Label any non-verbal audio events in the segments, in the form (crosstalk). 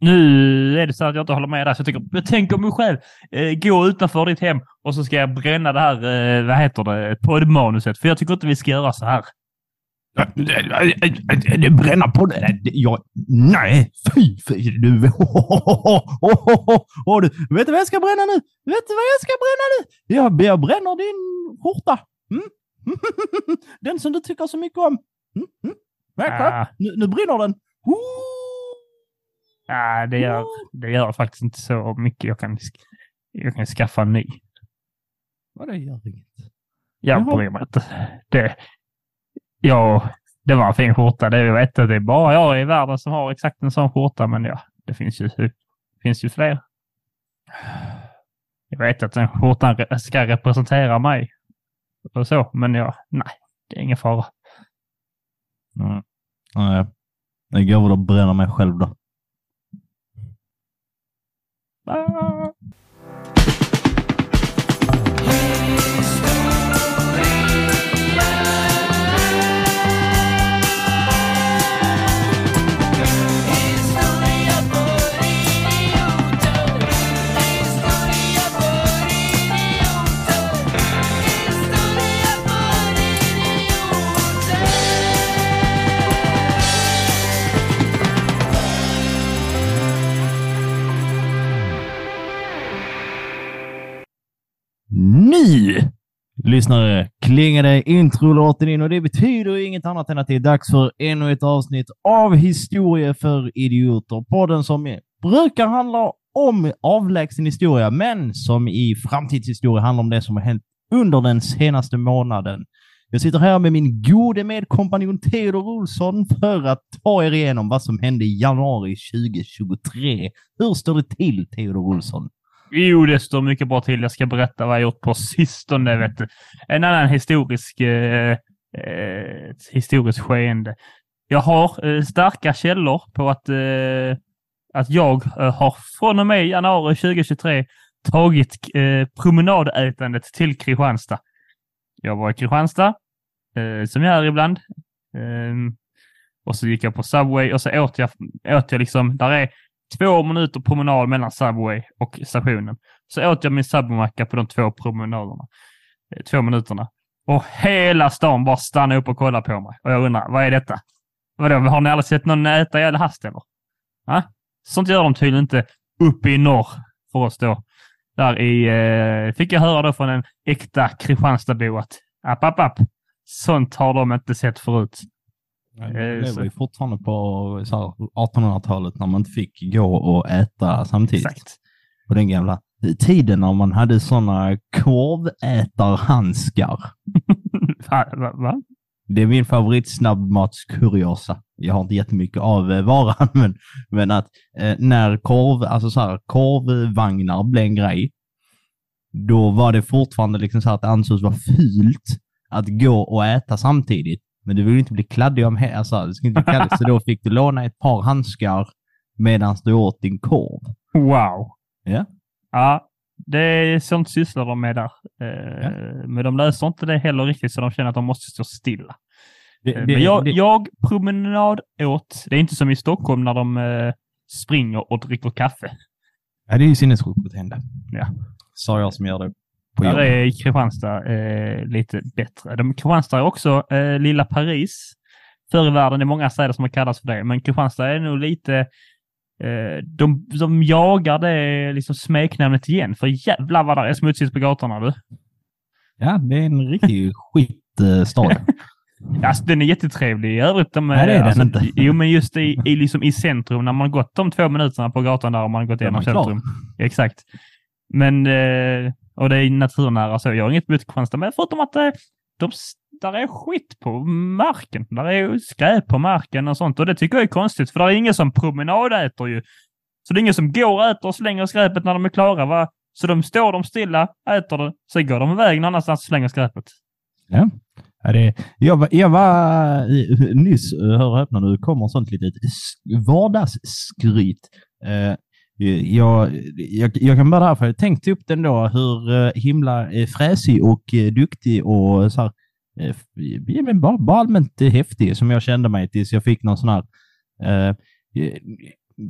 Nu är det så att jag inte håller med där, så jag tänker, jag tänker mig själv eh, gå utanför ditt hem och så ska jag bränna det här, eh, vad heter det, poddmanuset. För jag tycker inte vi ska göra så här. Bränna på det. Jag, nej, fy, fy. Du, (laughs) du, vet du vad jag ska bränna nu? Vet du vad jag ska bränna nu? Jag, jag bränner din skjorta. Mm? (laughs) Den som du tycker så mycket om. Mm? Mm? Ah. Nu, nu brinner den. Ja, det gör, det gör faktiskt inte så mycket. Jag kan, jag kan skaffa en ny. Vad det gör inget. Jag Jaha. bryr mig inte. Det, ja, det var en fin skjorta. Det, jag vet att det är bara jag i världen som har exakt en sån skjorta, men ja, det finns ju, det finns ju fler. Jag vet att den skjortan ska representera mig och så, men ja, nej, det är ingen fara. Mm. Nej. Jag går väl och bränner mig själv då. Ah. Nu, lyssnare, klingade introlåten in och det betyder inget annat än att det är dags för ännu ett avsnitt av Historia för idioter. Podden som brukar handla om avlägsen historia, men som i framtidshistoria handlar om det som har hänt under den senaste månaden. Jag sitter här med min gode medkompanjon Theodor Olsson för att ta er igenom vad som hände i januari 2023. Hur står det till, Theodor Olsson? Jo, det står mycket bra till. Jag ska berätta vad jag gjort på sistone. Vet du. En annan historisk, eh, eh, ett historiskt skeende. Jag har eh, starka källor på att, eh, att jag eh, har från och med januari 2023 tagit eh, promenadätandet till Kristianstad. Jag var i Kristianstad, eh, som jag är ibland. Ehm, och så gick jag på Subway och så åt jag, åt jag liksom, där är två minuter promenad mellan Subway och stationen. Så åt jag min Subway-macka på de två promenaderna. Eh, två minuterna. Och hela stan bara stannade upp och kollade på mig. Och jag undrar, vad är detta? Vadå, har ni aldrig sett någon äta ihjäl hast eller? Va? Sånt gör de tydligen inte uppe i norr för oss då. Där i, eh, fick jag höra då från en äkta Kristianstadbo att app, app, app. Sånt har de inte sett förut. Lever så- ju fortfarande på så här 1800-talet när man inte fick gå och äta samtidigt. Exakt. På den gamla tiden när man hade sådana korvätarhandskar. (laughs) va, va, va? Det är min favorit snabbmatskuriosa. Jag har inte jättemycket av eh, varan, (laughs) men, men att eh, när korv, alltså så här, korvvagnar blev en grej, då var det fortfarande liksom så här att det ansågs vara fult att gå och äta samtidigt. Men du vill inte bli kladdig om alltså, det ska inte bli kladdigt, så då (laughs) fick du låna ett par handskar medan du åt din korv. Wow. Ja. Ja, det är sånt sysslar de med där. Eh, Men de löser inte det heller riktigt så de känner att de måste stå stilla. Det, Eh, det, Men jag, det, jag promenad åt. Det är inte som i Stockholm när de eh, springer och dricker kaffe. ja, det är ju sinnessjukt beteende. Ja. Sa jag som gör det på Där är Kristianstad eh, lite bättre. De, Kristianstad är också eh, lilla Paris. Förr i världen är många städer som har kallats för det, men Kristianstad är nog lite... Eh, de, de jagar det liksom smeknamnet igen, för jävlar vad det är smutsigt på gatorna du. Ja, det är en riktig skitstad. (laughs) Alltså, den är jättetrevlig i övrigt. De, Nej, det är den alltså, inte. Jo, men just i, i, liksom i centrum, när man gått de två minuterna på gatan där och man gått igenom centrum. Exakt. Men, eh, och det är naturnära så. Jag har inget emot Kristianstad, men förutom att eh, de, där är skit på marken. Där är skräp på marken och sånt. Och det tycker jag är konstigt, för det är ingen som promenadäter ju. Så det är ingen som går och äter och slänger skräpet när de är klara. Va? Så de står de stilla, äter det, sen går de iväg någon annanstans och slänger skräpet. Ja. Ja, det, jag, var- jag var eh, nyss, eh, hör och häpna, nu kommer sånt litet vardagsskryt. Eh, jag, jag, jag kan bara därför, jag tänkte upp den då hur eh, himla eh, fräsig och eh, duktig och så här, ja, men bara, bara allmänt häftig som jag kände mig tills jag fick någon sån här eh,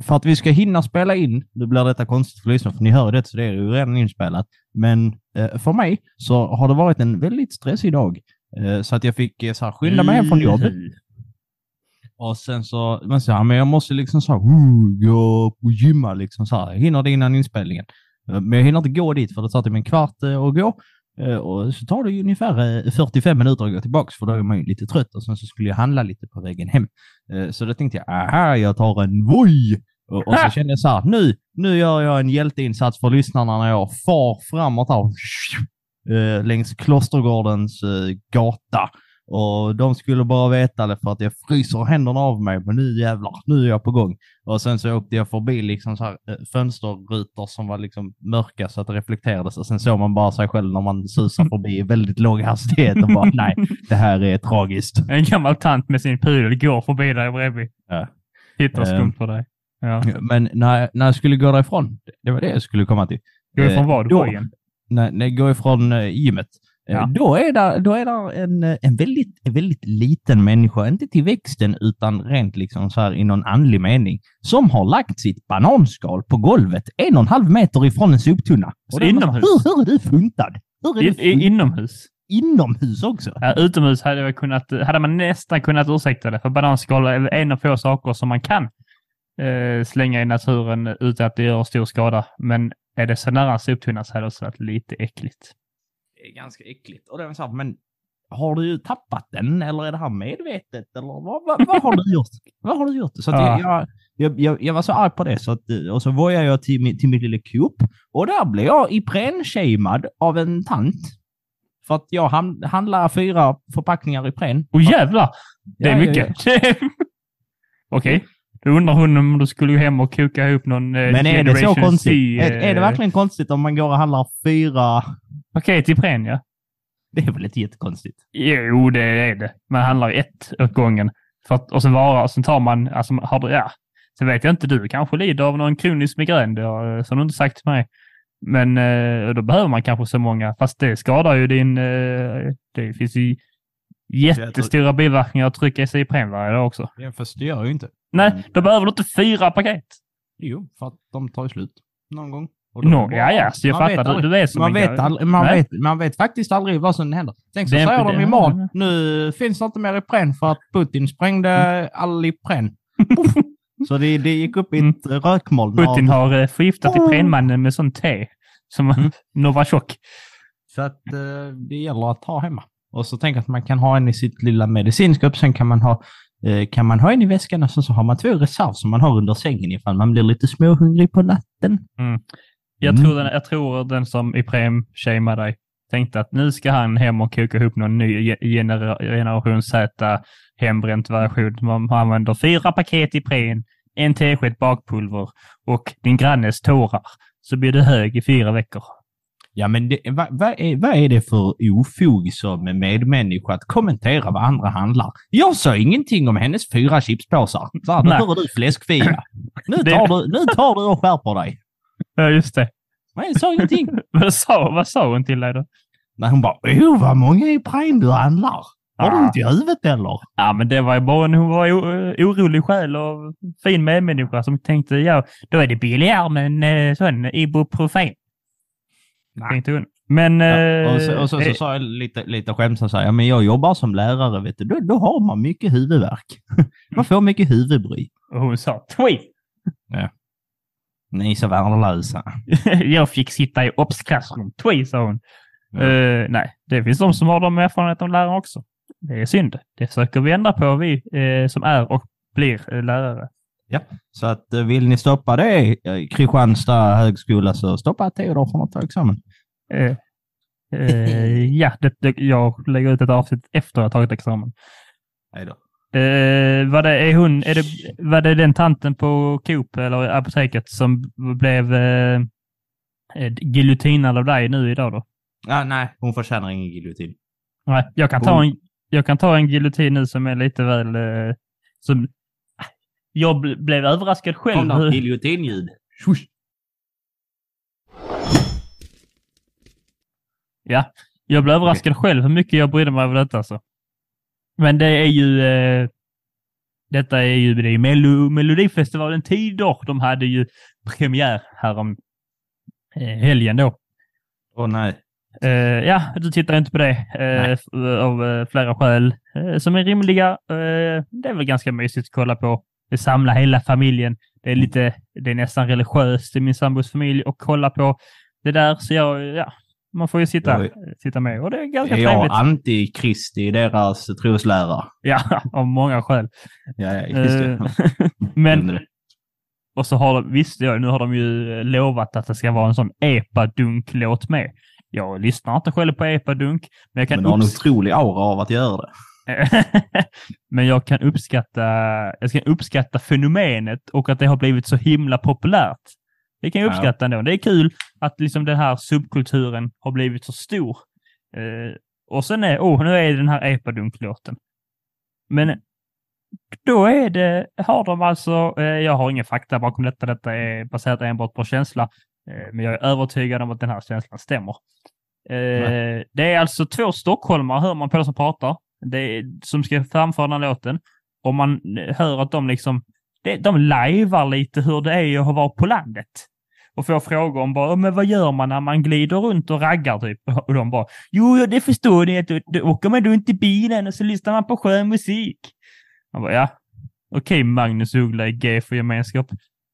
för att vi ska hinna spela in, nu blir detta konstigt för lyssnarna, för ni hör det så det är ju redan inspelat. Men eh, för mig så har det varit en väldigt stressig dag. Eh, så att jag fick så här, skynda mig hem från jobbet. Mm. Och sen så, men så här, men jag måste liksom så här, gå och gymma liksom så här. Jag hinner det innan inspelningen. Eh, Men jag hinner inte gå dit för det tar typ en kvart eh, att gå. Eh, Och så tar det ju ungefär eh, 45 minuter att gå tillbaks för då är man ju lite trött och sen så skulle jag handla lite på vägen hem. Så då tänkte jag, aha, jag tar en Voi! Och, och så kände jag så här, nu, nu gör jag en hjälteinsats för lyssnarna när jag far framåt här längs Klostergårdens gata. Och de skulle bara veta det för att jag fryser händerna av mig, men nu jävlar, nu är jag på gång. Och sen så åkte jag förbi liksom så här, eh, fönsterrutor som var liksom mörka så att det reflekterades och sen såg man bara sig själv när man susar förbi i väldigt låg hastighet och bara nej, det här är tragiskt. En gammal tant med sin pudel går förbi dig bredvid. Ja. Hittar skumt Ehm. för dig. Ja. Men när, när jag skulle gå därifrån, det var det jag skulle komma till. Gå ifrån Eh, vad? när, när jag går ifrån eh, gymmet, eh, Ja. då är det, då är det en, eh, en, väldigt, en väldigt liten människa, inte till växten utan rent liksom så här i någon andlig mening, som har lagt sitt bananskal på golvet en och en halv meter ifrån en soptunna. Så inomhus? Hur, hur är du funtad? Hur är I, du funtad? inomhus? Inomhus också? Ja, utomhus hade, jag kunnat, hade man nästan kunnat ursäkta det, för bananskal är en av få saker som man kan eh, slänga i naturen utan att det gör stor skada. Men är det så nära en soptunna så hade det också varit lite äckligt. Är ganska äckligt. Och det är så här, men har du tappat den eller är det här medvetet? Eller vad, vad, vad har du gjort? (laughs) Vad har du gjort? Så att jag, jag, jag, jag, var så arg på det så att, och så vojade jag till, till mitt lilla Coop och där blev jag Ipren-shamead av en tant. För att jag handlar fyra förpackningar Ipren. Åh jävlar! Det är Ja, ja, mycket. (laughs) Okej. Då undrar hon om du skulle gå hem och koka ihop någon eh, Men är det så konstigt? C, Är, är det eh, verkligen konstigt om man går och handlar fyra? Paket i Ipren, ja. Det är väl inte jättekonstigt? Jo, det är det. Man handlar ett åt gången. För att, och sen vara, och sen tar man, alltså har du, ja. Sen vet jag inte, du kanske lider av någon kronisk migrän, det har, som du inte sagt till mig. Men eh, då behöver man kanske så många, fast det skadar ju din, eh, det finns ju jättestora biverkningar att trycka i sig i varje dag också. Ja, fast det gör ju inte. Nej, då behöver du inte fyra paket. Jo, för att de tar ju slut någon gång. No, ja, ja, så jag man vet fattar. Du, aldrig- du är som Man vet, aldrig, man, Nej. vet, man vet faktiskt aldrig vad som händer. Tänk så Det säger de imorgon, nu finns det inte mer Ipren för att Putin sprängde all Ipren. (laughs) Så det, det gick upp i ett rökmoln. Putin av- har eh, förgiftat Iprenmannen med sånt te. Som Mm. (laughs) Novichok. Så att eh, det gäller att ha hemma. Och så tänk att man kan ha en i sitt lilla medicinskåp, sen kan man ha eh, kan man ha en i väskan och sen så har man två reserv som man har under sängen ifall man blir lite småhungrig på natten. Jag, Mm. tror den, jag tror den som Ipren shameade dig tänkte att nu ska han hem och koka ihop någon ny ge- genera- generation Z hembränt version. Man använder fyra paket Ipren, en tesked bakpulver och din grannes tårar. Så blir du hög i fyra veckor. Ja, men det, vad, vad, är, vad är det för ofog som medmänniska att kommentera vad andra handlar? Jag sa ingenting om hennes fyra chipspåsar. Så här, nu hör du fläskfia. Nu Det- tar, du, nu tar du och skärper dig. Ja, just det. Nej, jag sa ingenting. (laughs) Vad sa, vad sa hon till dig då? Nej, hon bara, oh, vad många i Prime du handlar. Har du ont i huvudet eller? Ja, men det var ju bara en hon var o- orolig själ och fin medmänniska som tänkte, ja, då är det billigare med en eh, sån ibuprofen. Nej. Tänkte hon. Men... Ja, eh, och så, och så, så eh, sa jag lite, lite skämtsamt så här, ja men jag jobbar som lärare, vet du. Då, då har man mycket huvudvärk. (laughs) Man får mycket huvudbry. och hon sa, tweet! Ni är så värdelösa. (laughs) jag fick sitta i obs-klassrum. Tweet, sa hon. Ja. Eh, nej, det finns de som har de erfarenhet av lärare också. Det är synd. Det försöker vi ändra på, vi eh, som är och blir eh, lärare. Så att vill ni stoppa det, Kristianstad högskola, så stoppa Theodor från att ta examen. (laughs) Ja, det, det, jag lägger ut ett avsnitt efter att jag tagit examen. Hej då. Eh, var det, är hon, är det, var det den tanten på Coop eller apoteket som blev eh, giljotinad av dig nu idag då? Ah, nej, hon förtjänar ingen giljotin. Nej, jag kan ta en, jag kan ta en giljotin nu som är lite väl... Eh, som, jag bl- blev överraskad själv. Kom hur- giljotinljud. Ja, jag blev överraskad själv hur mycket jag brydde mig över detta. Så. Men det är ju... Eh, Detta är ju, det är Melo, Melodifestivalen tider. De hade ju premiär härom eh, helgen då. Åh nej. Eh, ja, du tittar inte på det eh, av eh, flera skäl eh, som är rimliga. Eh, det är väl ganska mysigt att kolla på. Det samlar hela familjen. Det är lite, det är nästan religiöst i min sambos familj att kolla på det där. Så jag, ja, man får ju sitta, Oj. sitta med och det är ganska Är jag trevligt. anti-Kristi i deras troslära? Ja, (laughs) av många skäl. Ja, ja, just det. Eh, (laughs) Men, och så har de, visst, ja, nu har de ju eh, lovat att det ska vara en sån epadunk-låt med. Jag lyssnar inte själv på epadunk, men jag kan Men du har en otrolig aura av att göra det. (laughs) men jag kan uppskatta, jag kan uppskatta fenomenet och att det har blivit så himla populärt. Det kan jag Ja. uppskatta ändå. Det är kul att liksom den här subkulturen har blivit så stor. Eh, och sen är, oh, nu är det den här epadunk-låten. Men då är det, har de alltså, eh, jag har ingen fakta bakom detta, detta är baserat enbart på känsla, eh, men jag är övertygad om att den här känslan stämmer. Eh, det är alltså två stockholmare, hör man på som pratar, det är, som ska framföra den här låten. Och man hör att de liksom, det, de lajvar lite hur det är att vara på landet. Och får frågor om bara, men vad gör man när man glider runt och raggar typ? (laughs) Och de bara, jo, ja, det förstår ni, att då, då åker man runt i bilen och så lyssnar man på skön musik. Man bara, ja, okej Magnus Uggla i G för gemenskap.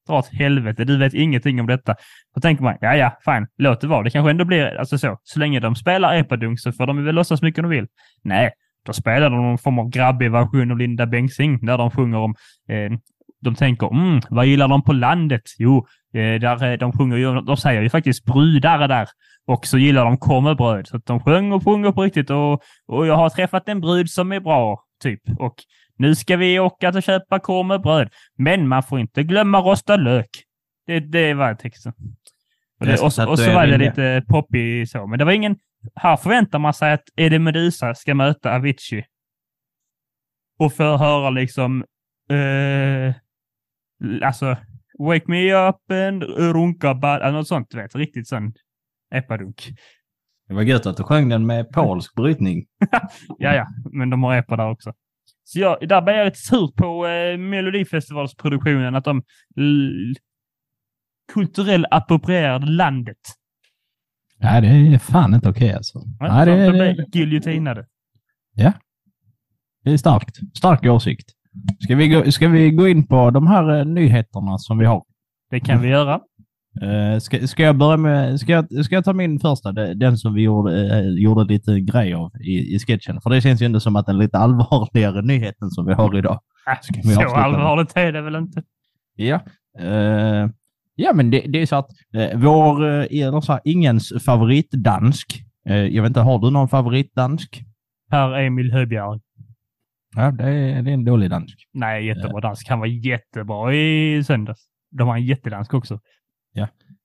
Dra åt helvete, du vet ingenting om detta. Då tänker man, ja ja, fine, låt det vara. Det kanske ändå blir, alltså så, så länge de spelar epadunk så får de väl låtsas mycket de vill. Nej, då spelar de någon form av grabbig version av Linda Bengtzing där de sjunger om, eh, de tänker, mm, vad gillar de på landet? Jo, där, eh, de sjunger ju, de säger ju faktiskt brudare där. Och så gillar de korvbröd. Så de sjunger och sjunger på riktigt och, och jag har träffat en brud som är bra, typ. Och nu ska vi åka och köpa korv med bröd. Men man får inte glömma rostad lök. Det, det var texten. Och, det, och, så, och så var det lite poppy så. Men det var ingen... Här förväntar man sig att Eddie Meduza ska möta Avicii. Och få höra liksom... Eh, alltså... Wake me up and runka bad... Alltså något sånt, du vet. Riktigt sån epadunk. Det var gött att du sjöng den med polsk brytning. (laughs) Ja, ja, men de har epa där också. Så jag, där blev jag lite sur på eh, Melodifestivalsproduktionen, att de kulturell approprierade landet. Nej, det är fan inte okej alltså. Ja, Nej, så det, de blev giljotinade. det är starkt. Stark åsikt. Ska vi, gå, ska vi gå in på de här eh, nyheterna som vi har? Det kan vi göra. Eh, ska, ska jag börja med... Ska jag, ska jag ta min första? Den som vi gjorde, eh, gjorde lite grej av i, i sketchen. För det känns ju ändå som att den lite allvarligare nyheten som vi har idag. Äh, Ska vi så allvarligt är det väl inte? Ja. Eh, ja, men det, det är så att eh, vår, eller så här, ingens favoritdansk. Eh, jag vet inte, har du någon favoritdansk? Per Emil Höbjerg. Ja, det är, det är en dålig dansk. Nej, jättebra dansk. Han var jättebra i söndags. De har en jättedansk också.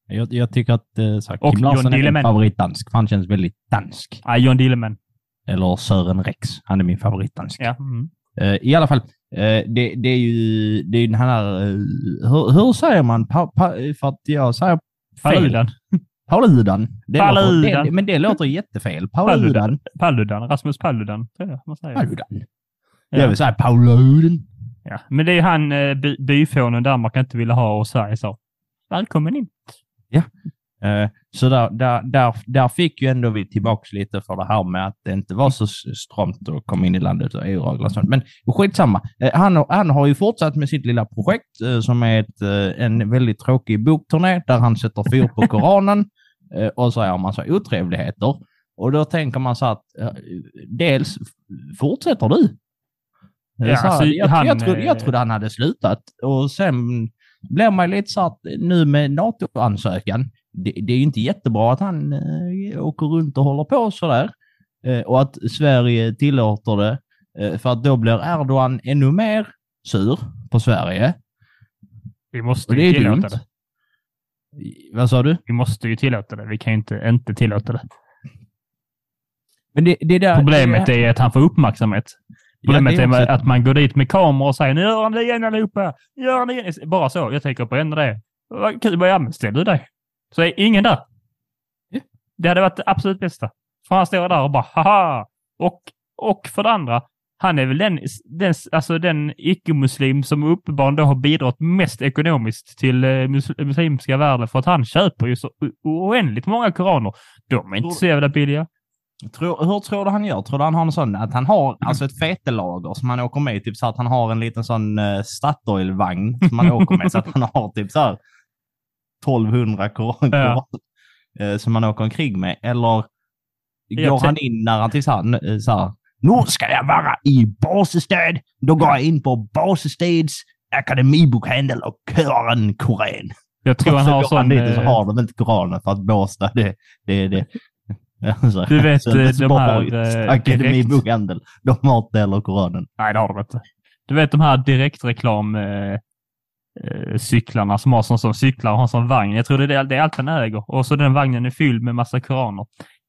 Jag, jag tycker att eh, så här, Kim Larsson är min favoritdansk, för han känns väldigt dansk. Ah, John Dilleman. Eller Sören Rex, han är min favoritdansk. Ja. Mm. Eh, I alla fall, eh, det, det är ju det är den här... eh, hur, hur säger man? Pa, pa, för att jag säger. Paludan. Paludan. Det Paludan. Låter, det, men det låter jättefel. Paludan. Paludan. Rasmus Paludan. tror jag man säger. Paludan. Ja. Jag vill säga Paludan. Ja, men det är han eh, by, byfånen Danmark inte ville ha och Sverige sa välkommen in. Eh, Så där, där, där, där fick ju ändå vi tillbaks lite för det här med att det inte var så s- strångt att komma in i landet och EU-regler och sånt. Men skitsamma. Eh, Han, han har ju fortsatt med sitt lilla projekt eh, som är ett, eh, en väldigt tråkig bokturné där han sätter fyr på Koranen (laughs) eh, och säger en massa otrevligheter. Och då tänker man så att eh, dels fortsätter du? Ja, så alltså, jag, han, jag, trodde, jag eh, trodde han hade slutat och sen blir man lite så att nu med NATO-ansökan, det, det är ju inte jättebra att han eh, åker runt och håller på sådär. Eh, och att Sverige tillåter det. För att då blir Erdogan ännu mer sur på Sverige. Vi måste Och det ju tillåta dumt. det. Vad sa du? Vi måste ju tillåta det. Vi kan ju inte inte tillåta det. Men det, det där, Problemet det, är att han får uppmärksamhet. Problemet det är är att man går dit med kameror och säger nu gör han det igen allihopa. Nu Gör han det igen. Bara så. Jag tänker på ändå det. Vad kul, jag ställ du dig. Så är ingen där. Ja. Det hade varit det absolut bästa. För han står där och bara haha. Och, och för det andra, han är väl den, den, alltså den icke-muslim som uppenbarligen då har bidragit mest ekonomiskt till eh, mus, muslimska världen för att han köper ju så oändligt många koraner. De är inte så jävla billiga. Tror, hur tror du han gör? Tror du han har en sån, att han har alltså ett fetelager som han åker med typ så att han har en liten sån uh, Statoil-vagn som han åker med så att han har typ så här 1200 koraner ja. uh, som han åker omkring med? Eller går han in när han till så här, så här nu ska jag vara i basestöd. Då går jag in på Basestads akademibokhandel och köper en koran. Jag tror (laughs) han har sån... Han dit så har de inte koranen för att Båstad, det, det, det, Alltså, du vet (laughs) så eh, de här... Eh, Akademibokhandel. De har inte heller Koranen. Nej, det har de inte. Du vet de här direktreklam eh, eh, cyklarna som har sån som cyklar och har sån vagn. Jag tror det är, det är allt han äger. Och så den vagnen är fylld med massa koraner.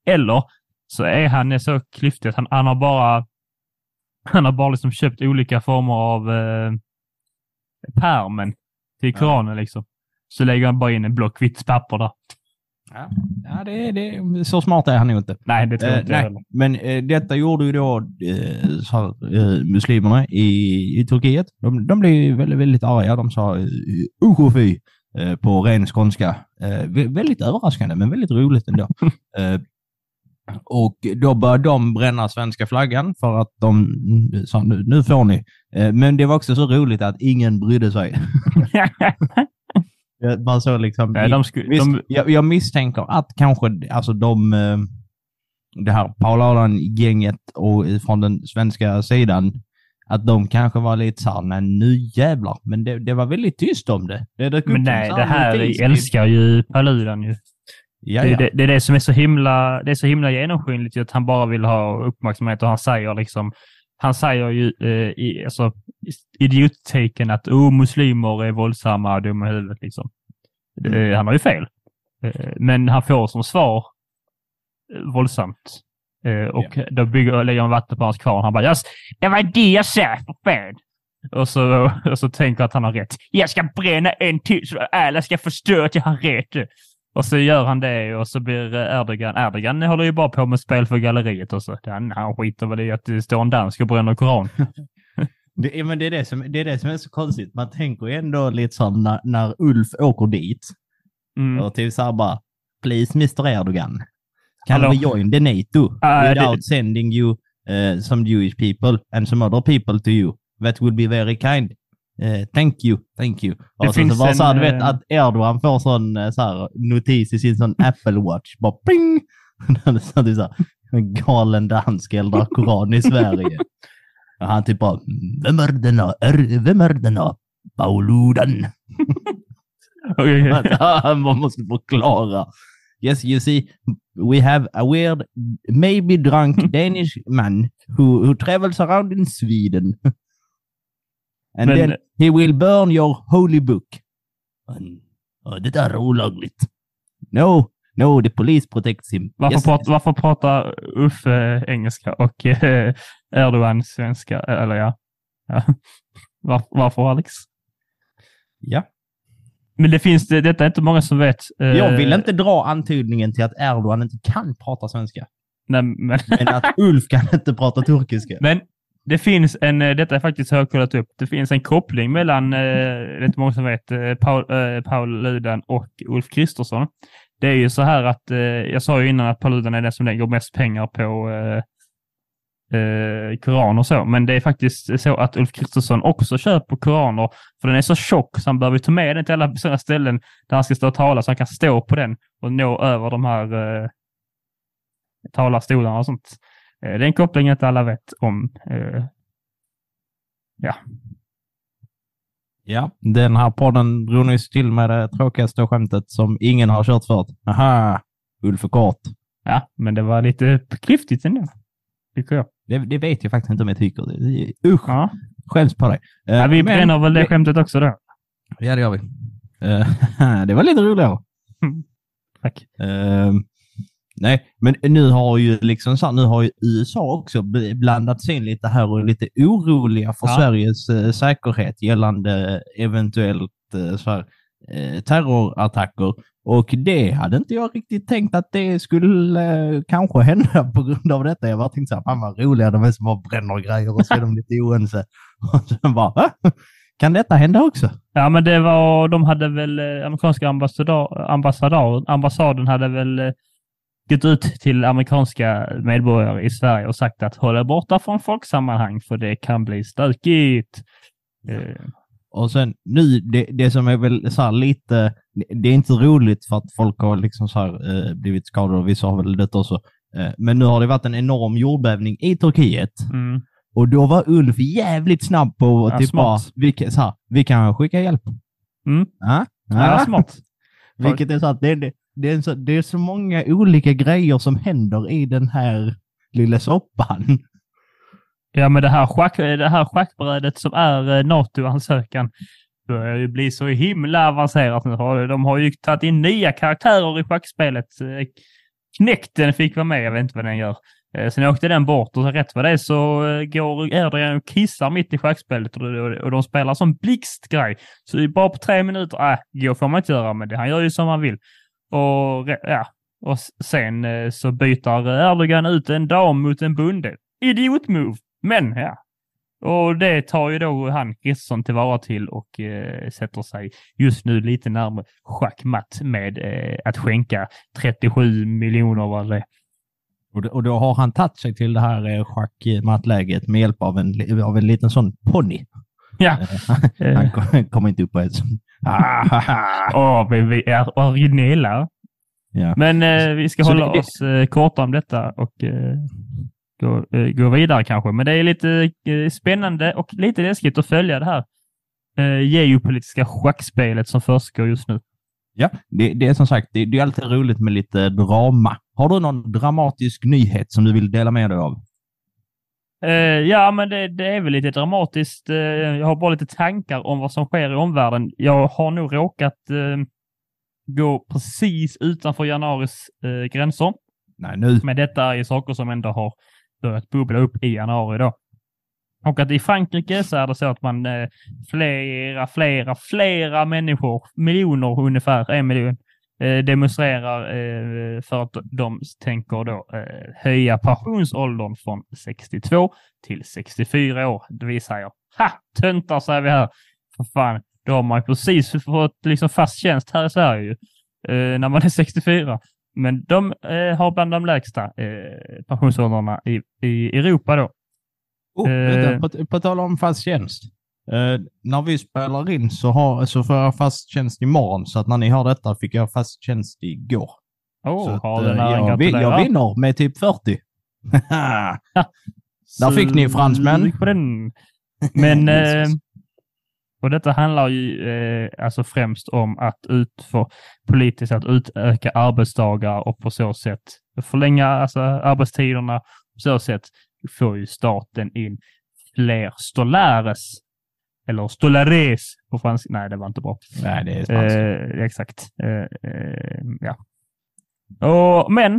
Eller så är han så klyftig att han, han har bara han har bara liksom köpt olika former av eh, pärmen till koranen ja. liksom. Så lägger han bara in en block vitt papper där. Ja, ja det, det, så smart är han nog inte. Nej, det tror eh, inte jag heller. Men eh, detta gjorde ju då eh, så, eh, muslimerna i, i Turkiet. De, de blev väldigt, väldigt arga. De sa usch fy eh, på ren skånska. Eh, väldigt överraskande, men väldigt roligt ändå. (laughs) Eh, och då började de bränna svenska flaggan för att de sa nu, nu får ni. Men det var också så roligt att ingen brydde sig. (laughs) (laughs) Man så liksom, ja, de sku, visst, de... jag, jag, misstänker att kanske alltså de, eh, det här Paul Arlan-gänget och från den svenska sidan, att de kanske var lite såhär, nej nu jävlar. Men det, det var väldigt tyst om det. det men nej, det här älskar ju Paludan ju. Ja, ja. Det, det, är det som är så himla, det är så himla genomskinligt att han bara vill ha uppmärksamhet och han säger liksom, han säger ju eh, i, alltså, idiottaken att oh, muslimer är våldsamma och dumma i huvudet. Liksom. Mm. Eh, han har ju fel. Eh, men han får som svar eh, våldsamt. Eh, och yeah. då bygger, lägger han vatten på hans kvarn. Han bara yes, det var det jag sa för fan. Och så, och så tänker att han har rätt. Jag ska bränna en till så alla ska förstå att jag har rätt. Och så gör han det och så blir Erdogan... Erdogan håller ju bara på med spel för galleriet och så. Han, han skiter väl i att det står en dansk och bränner koran. (laughs) Det, men det, är det, som, det är det som är så konstigt. Man tänker ju ändå lite som när, när Ulf åker dit. Mm. Och typ såhär bara, please Mr Erdogan. Can Hallå? we join the NATO uh, without det... sending you uh, some Jewish people and some other people to you? That would be very kind. Uh, thank you, thank you. Det och så, så bara så här, du vet att Erdogan får sån så här, notis i sin sån Apple Watch. Bara ping! (laughs) så är så här, galen dansk eldar koran i Sverige. Och han typ bara, vem är denna, är, vem är denna Pauludan? (laughs) (laughs) Man måste förklara. Yes, you see, we have a weird, maybe drunk Danish man who, who travels around in Sweden. And Men, then he will burn your holy book. And, det är olagligt. No, no, the police protects him. Varför, yes. pratar, varför pratar Uffe engelska och eh, Erdogan svenska? Eller ja. ja. (laughs) Var, varför Alex? Ja. Men det finns, det, detta är inte många som vet. Eh, jag vill inte dra antydningen till att Erdogan inte kan prata svenska. Nej, men... men att (laughs) Ulf kan inte prata turkiska. Men det finns en, eh, detta är faktiskt högkollat jag kollat upp, det finns en koppling mellan, eh, det är inte många som vet, eh, Paul, eh, Paul Ludan och Ulf Kristersson. Det är ju så här att, jag sa ju innan att Paul Ludan är den som lägger mest pengar på eh, koran och så. Men det är faktiskt så att Ulf Kristersson också köper koraner, för den är så tjock så han behöver ta med den till alla sådana ställen där han ska stå och tala, så han kan stå på den och nå över de här eh, talarstolarna och sånt. Eh, det är en koppling inte alla vet om. Eh, ja. Ja, den här podden drog nyss till med det tråkigaste skämtet som ingen har kört förut. Aha, Ulf är kort. Ja, men det var lite klyftigt ändå, tycker jag. Det, det, vet jag faktiskt inte om jag tycker. Usch! Ja. Skäms på dig. Ja, vi Men, bränner väl det skämtet också då? Ja, det gör vi. (laughs) Det var lite roligare. Tack. Nej, men nu har ju liksom så här, nu har ju USA också blandats in lite här och är lite oroliga för ja. Sveriges uh, säkerhet gällande eventuellt uh, så här, terrorattacker Och det hade inte jag riktigt tänkt att det skulle eh, kanske hända (laughs) på grund av detta. Jag bara tänkte så här, fan vad roliga de är som bara bränner grejer och så är de lite (laughs) oense. (laughs) Och sen bara, "Va? kan detta hända också? Ja, men det var, de hade väl, eh, amerikanska ambassadör, ambassadör, ambassaden hade väl eh, gått ut till amerikanska medborgare i Sverige och sagt att håll er borta från folksammanhang för det kan bli stökigt. Eh, Och sen nu, det, det som är väl så här lite, det är inte roligt för att folk har liksom så här, eh, blivit skadade och vissa har väl dött också. Eh, men nu har det varit en enorm jordbävning i Turkiet mm. och då var Ulf jävligt snabb på Ja, typ bara, vi, så här, vi kan skicka hjälp. Mm. Ja, Ja, smart. Vilket är så att det, det, det, är så, det är så många olika grejer som händer i den här lilla soppan. Ja, men det här, schack, det här schackbrädet som är eh, NATO-ansökan börjar ju bli så himla avancerat nu. De har ju tagit in nya karaktärer i schackspelet. Eh, knäkten fick vara med, jag vet inte vad den gör. Eh, sen åkte den bort och rätt vad det är så går Erdogan och kissar mitt i schackspelet och, de spelar som blixtgrej. Så bara på tre minuter, äh, gå får man inte göra, men det, han gör ju som han vill. Och ja, och sen eh, så byter Erdogan ut en dam mot en bonde. Idiot-move! Men ja, och det tar ju då han Kristersson tillvara till och eh, sätter sig just nu lite närmare schackmatt med eh, att skänka 37 miljoner vad det. Och, och då har han tagit sig till det här eh, schackmattläget med hjälp av en, av en liten sån ponny. Ja. Eh, (laughs) Han kom- kommer inte upp på ett sånt. (laughs) Åh, vi, vi är originella. Ja. Men eh, vi ska Så hålla det- oss eh, korta om detta och eh, gå, eh, gå vidare kanske. Men det är lite eh, spännande och lite läskigt att följa det här eh, geopolitiska schackspelet som försiggår just nu. Ja, det, det är som sagt, det, det är alltid roligt med lite drama. Har du någon dramatisk nyhet som du vill dela med dig av? Eh, ja, men det, det är väl lite dramatiskt. Eh, jag har bara lite tankar om vad som sker i omvärlden. Jag har nog råkat eh, gå precis utanför januaris gränser. Nej, nu. Men detta är ju saker som ändå har börjat bubbla upp i januari då. Och att i Frankrike så är det så att man flera, flera, flera människor, miljoner ungefär, en miljon, demonstrerar eh, för att de tänker då eh, höja pensionsåldern från 62 till 64 år. Det vill säga, ha! Töntar säger vi här. För fan, då har man ju precis fått liksom fast tjänst här i Sverige ju, eh, när man är 64. Men de eh, har bland de lägsta eh, pensionsåldrarna i, i Europa då. Oh, Eh. vänta, på, på tal om fast tjänst. Eh, när vi spelar in så, har, så får jag fast tjänst imorgon, så att när ni hör detta fick jag fast tjänst igår. Oh, så att, eh, jag, vi- jag vinner med typ 40. (laughs) Där fick ni, fransmän. På den. Men, (laughs) eh, och detta handlar ju eh, alltså främst om att ut för politiskt att utöka arbetsdagar och på så sätt förlänga alltså, arbetstiderna. På så sätt får ju staten in fler stolares. Eller stolares på franska. Nej, det var inte bra. Nej, det är spanska. Eh, exakt. Eh, eh, ja. Och, men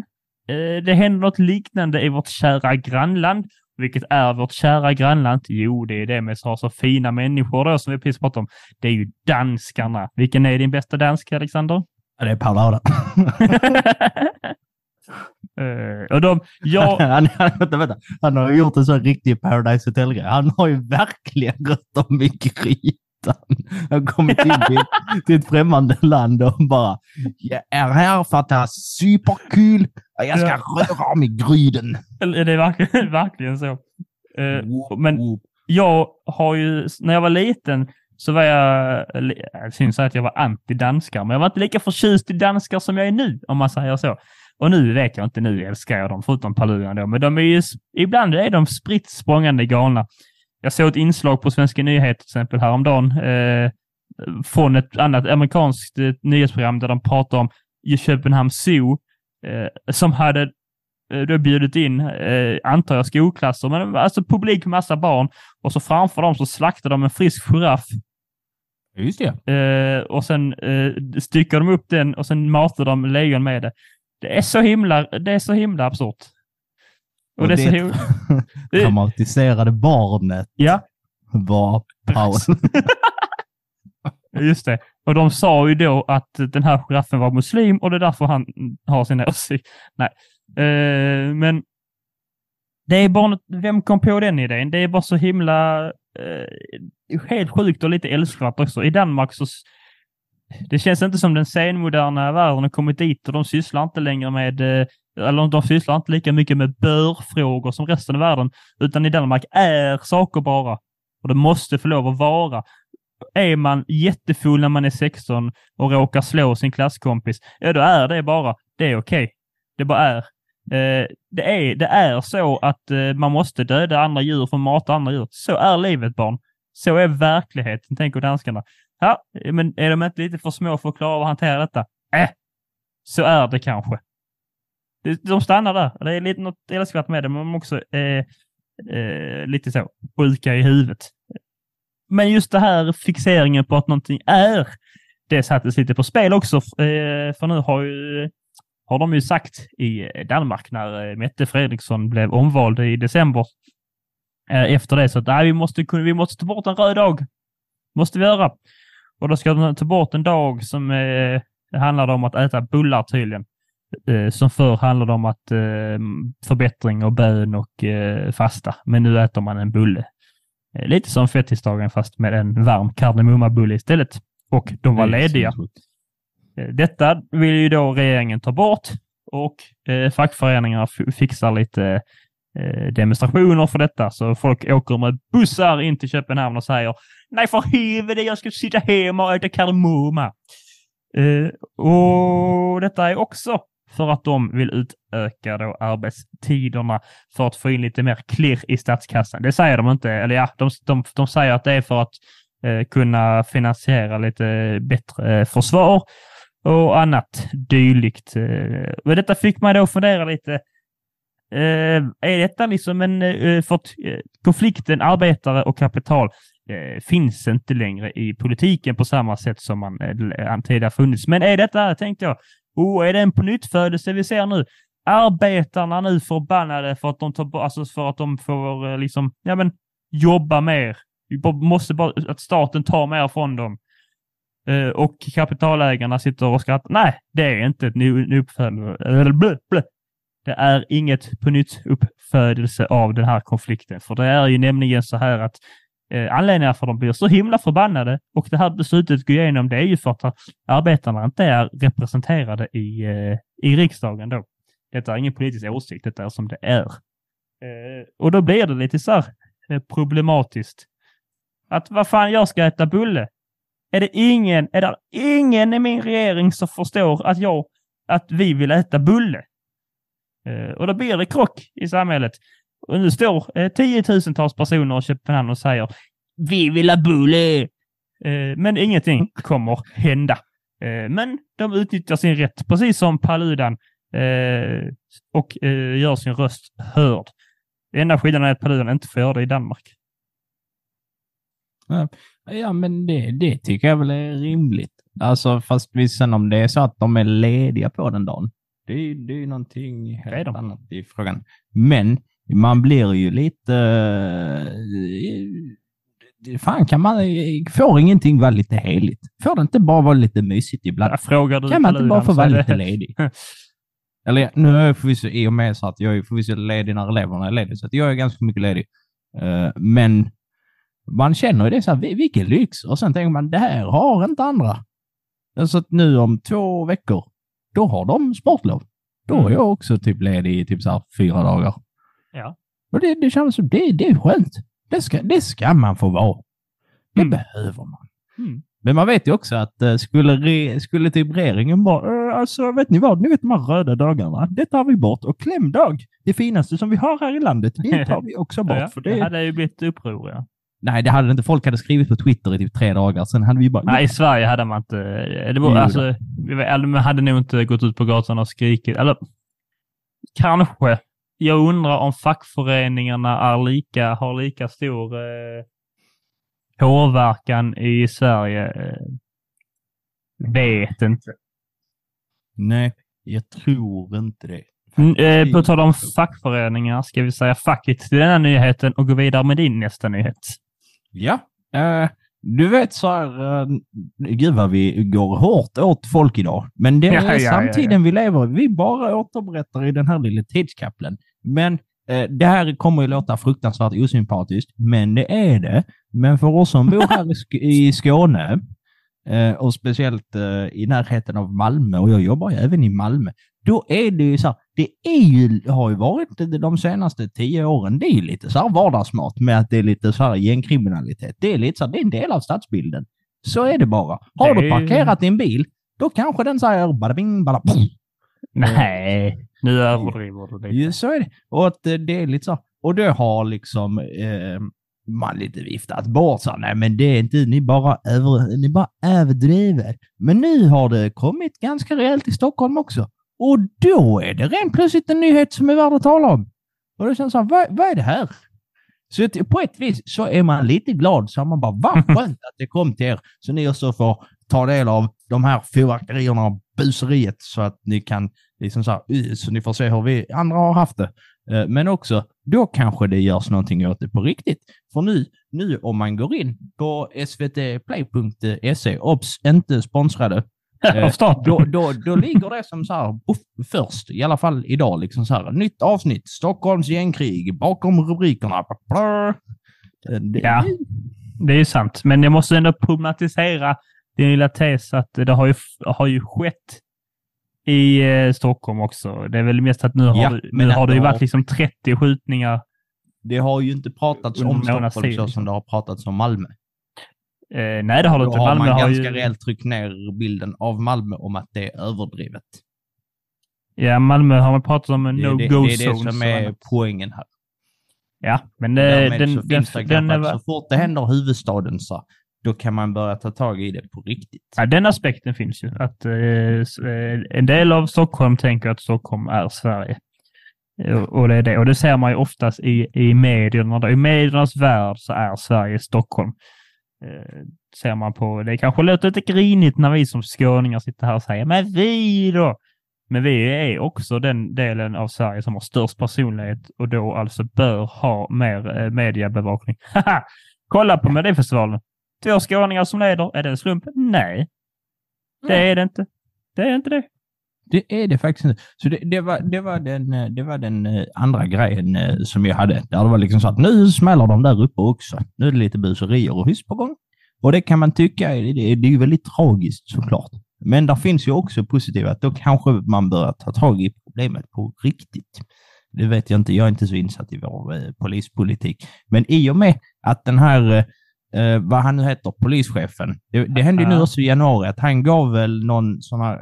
eh, det händer något liknande i vårt kära grannland. Vilket är vårt kära grannland? Jo, det är det med har så fina människor då som vi precis pratade om. Det är ju danskarna. Vilken är din bästa dansk, Alexander? Ja, det är Per (laughs) (laughs) Eh, och de, jag, (laughs) han, han, vänta, vänta. han har gjort en sån riktig Paradise Hotel-grej. Han har ju verkligen gått om i grytan. Han har kommit in (laughs) till, till ett främmande land och bara Jag är här för att det är superkul. Jag ska röra om i gryden. det är verkligen, (laughs) verkligen så. Eh, men jag har ju, när jag var liten så var jag, jag syns att jag var anti-danskar, men jag var inte lika förtjust i danskar som jag är nu, om man säger så. Och nu vet jag inte, nu älskar jag dem, förutom Paludan då, men de är ju, ibland är de spritt språngande galna. Jag såg ett inslag på Svenska nyheter till exempel häromdagen, eh, från ett annat amerikanskt eh, nyhetsprogram där de pratar om Köpenhamn Zoo, eh, som hade eh, då bjudit in, eh, antar jag, skolklasser, men alltså publik, massa barn. Och så framför dem så slaktar de en frisk giraff Just det. eh, och sen eh, styckar de upp den och sen matar de lejon med det. Det är så himla, det är så himla absurt. Och, Och det är så (laughs) det- det- Traumatiserade barnet Ja, var Paul. (laughs) just det. Och de sa ju då att den här giraffen var muslim och det är därför han har sin åsikt. Nej, eh, men det är bara vem kom på den idén? Det är bara så himla eh, helt sjukt och lite älskvärt också. I Danmark så det känns inte som den senmoderna världen har kommit dit och de sysslar inte längre med, eh, eller de sysslar inte lika mycket med bör-frågor som resten av världen, utan i Danmark är saker bara. Och det måste få lov att vara. Är man jättefull när man är 16 och råkar slå sin klasskompis, ja då är det bara, det är okej. Okay. Det bara är. Eh, det, är det är så att eh, man måste döda andra djur för att mata andra djur. Så är livet barn. Så är verkligheten, tänker danskarna. Ja, men är de inte lite för små för att klara av att hantera detta? Äh, så är det kanske. De stannar där. Det är lite något älskvärt med det, men de också eh, eh, lite så sjuka i huvudet. Men just det här fixeringen på att någonting är, det sattes lite på spel också. Eh, för nu har ju har de ju sagt i Danmark när eh, Mette Fredriksson blev omvald i december. Eh, efter det så att nej, vi måste, vi måste ta bort en röd dag. Måste vi göra. Och då ska de ta bort en dag som eh, handlade om att äta bullar tydligen. Eh, som förr handlade om att eh, förbättring och bön och eh, fasta. Men nu äter man en bulle. Eh, lite som fettisdagen fast med en varm kardemummabulle istället. Och de var lediga. Eh, detta vill ju då regeringen ta bort och eh, fackföreningarna fixar lite Eh, demonstrationer för detta. Så folk åker med bussar in till Köpenhamn och säger Nej för helvete, jag ska sitta hemma och äta kardemumma. Eh, och detta är också för att de vill utöka då arbetstiderna för att få in lite mer klirr i statskassan. Det säger de inte, eller ja, de, de, de säger att det är för att eh, kunna finansiera lite bättre eh, försvar och annat dylikt. Eh, men detta fick man då fundera lite. Eh, är detta liksom en eh, för konflikten arbetare och kapital finns inte längre i politiken på samma sätt som man tidigare funnits. Men är detta, tänkte jag, oh, är det en på nytt födelse vi ser nu? Arbetarna nu förbannade för att de, tar, alltså för att de får liksom, ja men, jobba mer. Vi måste bara, att staten tar mer från dem. Uh, och kapitalägarna sitter och skrattar. Nej, det är inte ett uppfödelse. Det är inget på nytt uppfödelse av den här konflikten. För det är ju nämligen så här att eh, anledningen för att de blir så himla förbannade och det här beslutet går igenom, det är ju för att arbetarna inte är representerade i, eh, i riksdagen då. Detta är ingen politisk åsikt, detta är som det är. Eh, och då blir det lite så här eh, problematiskt. Att vad fan, jag ska äta bulle är det ingen, är det ingen i min regering som förstår att jag, att vi vill äta bulle. Eh, och då blir det krock i samhället. Och nu står eh, tiotusentals personer i Köpenhamn och säger vi vill ha bulle. Eh, men ingenting kommer hända. Men de utnyttjar sin rätt, precis som Paludan, och gör sin röst hörd. Enda skillnaden är att Paludan inte får göra det i Danmark. Ja, men det, det tycker jag väl är rimligt. Alltså, fast sen om det är så att de är lediga på den dagen, det är, det är någonting helt är annat i frågan. Men man blir ju lite... Eh, fan, kan man... Får ingenting vara lite heligt? Får det inte bara vara lite mysigt ibland? du kan man inte bara få vara lite ledig? (laughs) Eller nu är jag förvisso i och med så att jag är förvisso ledig när eleverna är lediga, så att jag är ganska mycket ledig. Men man känner ju det så här, vilken lyx! Och sen tänker man, det här har inte andra. Så att nu om två veckor, då har de sportlov. Då är mm. jag också typ ledig i typ så här fyra dagar. Ja. Och det, det känns som, det, det är skönt. Det ska, det ska man få vara. Det mm. behöver man. Mm. Men man vet ju också att uh, skulle, re, skulle typ regeringen bara, uh, alltså vet ni vad, ni vet de här röda dagarna, det tar vi bort. Och klämdag, det finaste som vi har här i landet, det (laughs) tar vi också bort. ja, för det... det hade ju blivit uppror, ja. Nej, det hade inte. Folk hade skrivit på Twitter i typ tre dagar. Sen hade vi bara... Nej, i Sverige hade man inte... Det var, alltså, man hade nog inte gått ut på gatan och skrikit. Eller kanske. Jag undrar om fackföreningarna är lika, har lika stor eh, påverkan i Sverige. Eh, vet inte. Nej, jag tror inte det. Mm, eh, på tal om fackföreningar ska vi säga fuck it till den här nyheten och gå vidare med din nästa nyhet. Ja, uh, Du vet så här, uh, gud vad vi går hårt åt folk idag. Men det är Ja, ja, ja, samtiden ja. vi lever i. Vi bara återberättar i den här lilla tidskapseln. Men eh, det här kommer ju låta fruktansvärt osympatiskt, men det är det. Men för oss som bor här i, Sk- i Skåne eh, och speciellt eh, i närheten av Malmö, och jag jobbar ju även i Malmö, då är det ju så här, det är ju, har ju varit de senaste tio åren, det är ju lite så här vardagsmat med att det är lite så här gängkriminalitet. Det är lite så här, det är en del av stadsbilden. Så är det bara. Har Det du parkerat din bil, då kanske den säger bada bing, bada pum. Nej, nu överdriver du lite. Ja, så är det. Och att eh, det är lite så. Och det har liksom eh, man lite viftat bort så. här, Nej, men det är inte, ni bara, över, ni bara överdriver. Men nu har det kommit ganska rejält i Stockholm också. Och då är det rent plötsligt en nyhet som är värd att tala om. Och det känns så här, vad, vad är det här? Så på ett vis så är man lite glad, så man bara, vad (laughs) skönt att det kom till er. Så ni också får ta del av de här fyrverkerierna och buseriet så att ni kan liksom så, här, så ni får se hur vi andra har haft det. Eh, Men också, då kanske det görs någonting åt det på riktigt. För nu, nu om man går in på svtplay.se, obs, inte sponsrade. (laughs) då, då, då ligger det som så här uff, först, i alla fall idag, liksom så här, nytt avsnitt, Stockholms gängkrig, bakom rubrikerna. Bla, Det, Ja. Det är ju sant, men jag måste ändå problematisera din lilla tes att det har ju, har ju skett i eh, Stockholm också. Det är väl mest att nu har, Ja, du- nu har det ju varit liksom 30 skjutningar. det har ju inte pratats om Stockholm så som det har pratats om Malmö. Eh, nej, det har det Då inte. har Malmö man har ganska ju... rejält tryckt ner bilden av Malmö om att det är överdrivet. Ja, Malmö har man pratat om en Det, det, no-go det är det som är poängen här. Ja, men eh, Därmed den, så den, det den, va- så fort det händer huvudstaden så då kan man börja ta tag i det på riktigt. ja, den aspekten finns ju. Att eh, eh, en del av Stockholm tänker att Stockholm är Sverige. Eh, Och det är det. Och det ser man ju oftast i, i medierna. Då. I mediernas värld så är Sverige Stockholm. Eh, ser man på. Det kanske låter lite grinigt när vi som skåningar sitter här och säger men vi då? Men vi är också den delen av Sverige som har störst personlighet och då alltså bör ha mer eh, mediebevakning. (laughs) Haha! Kolla på Melodifestivalen. Två skåningar som leder. Är det en slump? Nej, det är det inte. Det är inte det. Det är det faktiskt inte. Så det, det, var, det, var den, eh, det var den eh, andra grejen eh, som jag hade. Där det var liksom så att nu smäller de där uppe också. Nu är det lite buserier och hyss på gång. Och det kan man tycka, det, det är ju väldigt tragiskt såklart. Men där finns ju också positiva, att då kanske man börjar ta tag i problemet på riktigt. Det vet jag inte, jag är inte så insatt i vår eh, polispolitik. Men i och med att den här, eh, vad han nu heter, polischefen, det, det hände ju nu också i januari, att han gav väl någon sån här,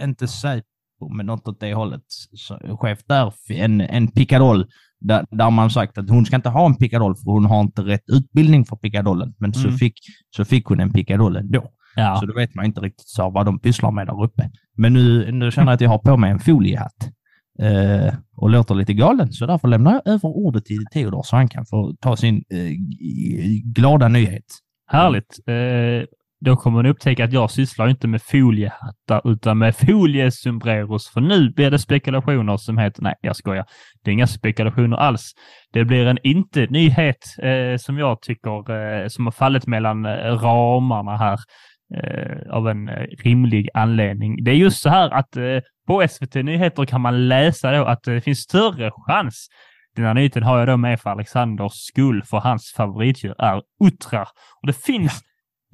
inte Säpo, men något åt det hållet, så, chef där, en, en pickadoll, där, där man sagt att hon ska inte ha en pickadoll för hon har inte rätt utbildning för pickadollen. Men så, Mm. fick, så fick hon en pickadoll ändå. Ja. Så då vet man inte riktigt så vad de pysslar med där uppe. Men nu, nu känner jag att jag har på mig en foliehatt eh, och låter lite galen. Så därför lämnar jag över ordet till Theodor så han kan få ta sin eh, glada nyhet. Härligt. Eh, då kommer ni upptäcka att jag sysslar inte med foliehattar utan med foliesombreros. För nu blir det spekulationer som heter... Nej, jag skojar. Det är inga spekulationer alls. Det blir en inte-nyhet eh, som jag tycker eh, som har fallit mellan eh, ramarna här eh, av en eh, rimlig anledning. Det är just så här att eh, på SVT Nyheter kan man läsa då att det finns större chans den här nyheten har jag då med för Alexanders skull, för hans favoritdjur är uttrar. Och det finns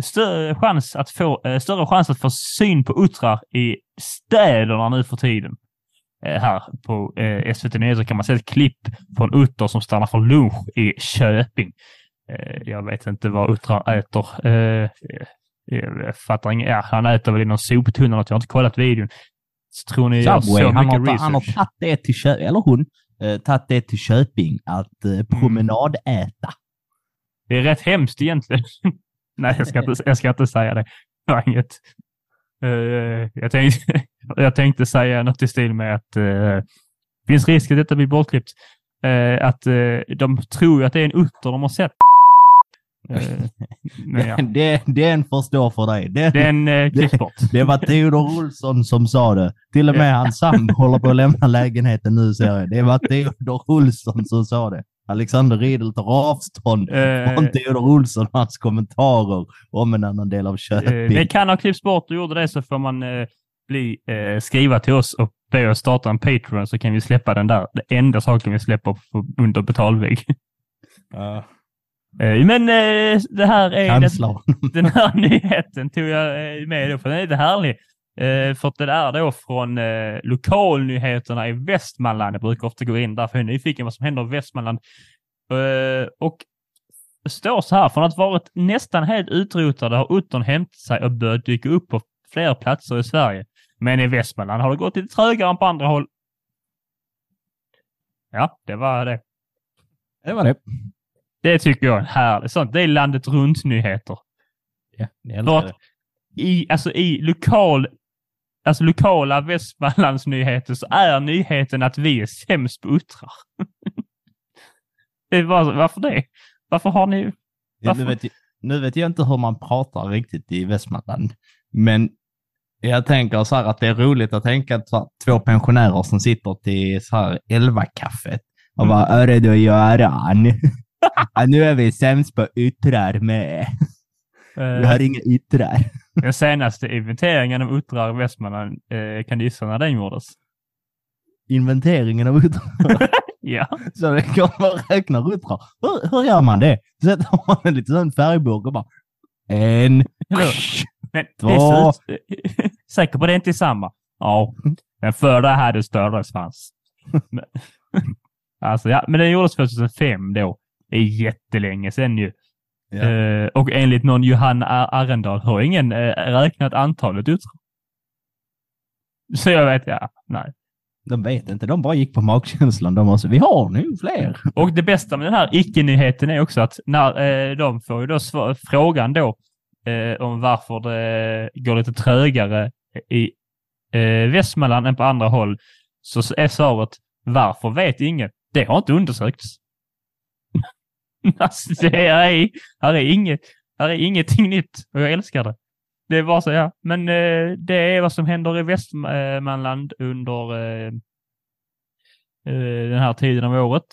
större chans att få, eh, större chans att få syn på uttrar i städerna nu för tiden. Eh, här på eh, SVT Nyheter kan man se ett klipp en utter som stannar för lunch i Köping. Jag vet inte vad uttrar äter. Jag fattar inget. Ja, han äter väl i någon soptunna något. Jag har inte kollat videon. Så tror ni jag Subway, så han mycket har, han har tagit det till Köping, eller hon, eh, tagit det till Köping att Mm. eh, promenadäta. Det är rätt hemskt egentligen. Nej, jag ska inte, jag ska inte säga det. Det var inget. Eh, jag, tänkte, (laughs) jag tänkte säga något i stil med att uh, finns risk att detta blir bortklippt. Eh, att eh, de tror att det är en utter de har sett. Eh, ja, (laughs) det, den förstår för dig. Den, den uh, klipps bort. Det var Theodor Olsson som sa det. Till och med hans sambo håller på att lämna lägenheten nu ser jag. Det var Theodor Olsson som sa det. Alexander Riedel tar avstånd Eh, från Theodor Olsson och hans kommentarer om en annan del av eh, Köping. det kan ha klippts bort och gjorde det så får man eh, bli, eh, skriva till oss och be oss starta en Patreon så kan vi släppa den där. Det enda saken vi släpper på, under betalvägg. Ja, (laughs) Eh, men eh, det här är den, den här (laughs) nyheten tog jag eh, med då, för den är lite härlig. Eh, för att det är då från eh, lokalnyheterna i Västmanland. Jag brukar ofta gå in där för jag är nyfiken vad som händer i Västmanland. Eh, och står så här, från att varit nästan helt utrotade har uttern hämtat sig och börjat dyka upp på flera platser i Sverige. Men i Västmanland har det gått lite trögare än på andra håll. Ja, det var det. Det var det. Det tycker jag är härligt. Sånt, det är landet runt-nyheter. Ja, För älskar att det. i, alltså i lokal, alltså lokala Västmanlandsnyheter så är nyheten att vi är sämst på uttrar. (laughs) det är bara, varför det? Varför har ni... Ja, varför- Nu, vet jag, nu vet jag inte hur man pratar riktigt i Västmanland, men jag tänker så här att det är roligt att tänka att här, två pensionärer som sitter till så här elva-kaffet och bara Mm. ”Öre du Göran, (laughs) ja, nu är vi sämst på yttrar med. Vi Eh, har inga yttrar.” Den senaste inventeringen av uttrar i Västmanland, eh, kan du gissa när den gjordes? Inventeringen av yttrar. (laughs) Ja. Så det kommer att räkna yttrar. Hur, hur gör man det? Sätter man en liten sån färgburk och bara en, Men Två. (laughs) Säker på det är inte samma? Ja. Den förra hade större svans. (laughs) Alltså, ja, men den gjordes 2005 då. Det är jättelänge sedan ju. Ja. Eh, och enligt någon Johanna Ar- Arendal har ingen eh, räknat antalet utdrag. Så jag vet, ja, nej. De vet inte, de bara gick på magkänslan. De var så, vi har nu fler. Och det bästa med den här icke-nyheten är också att när eh, de får ju då svar, frågan då eh, om varför det går lite trögare i eh, Västmanland än på andra håll, så är svaret varför vet ingen. Det har inte undersökts. (laughs) alltså, det är, här, är inget, här är ingenting nytt och jag älskar det. Det är bara så, ja. Men eh, det är vad som händer i Västmanland under eh, eh, den här tiden av året.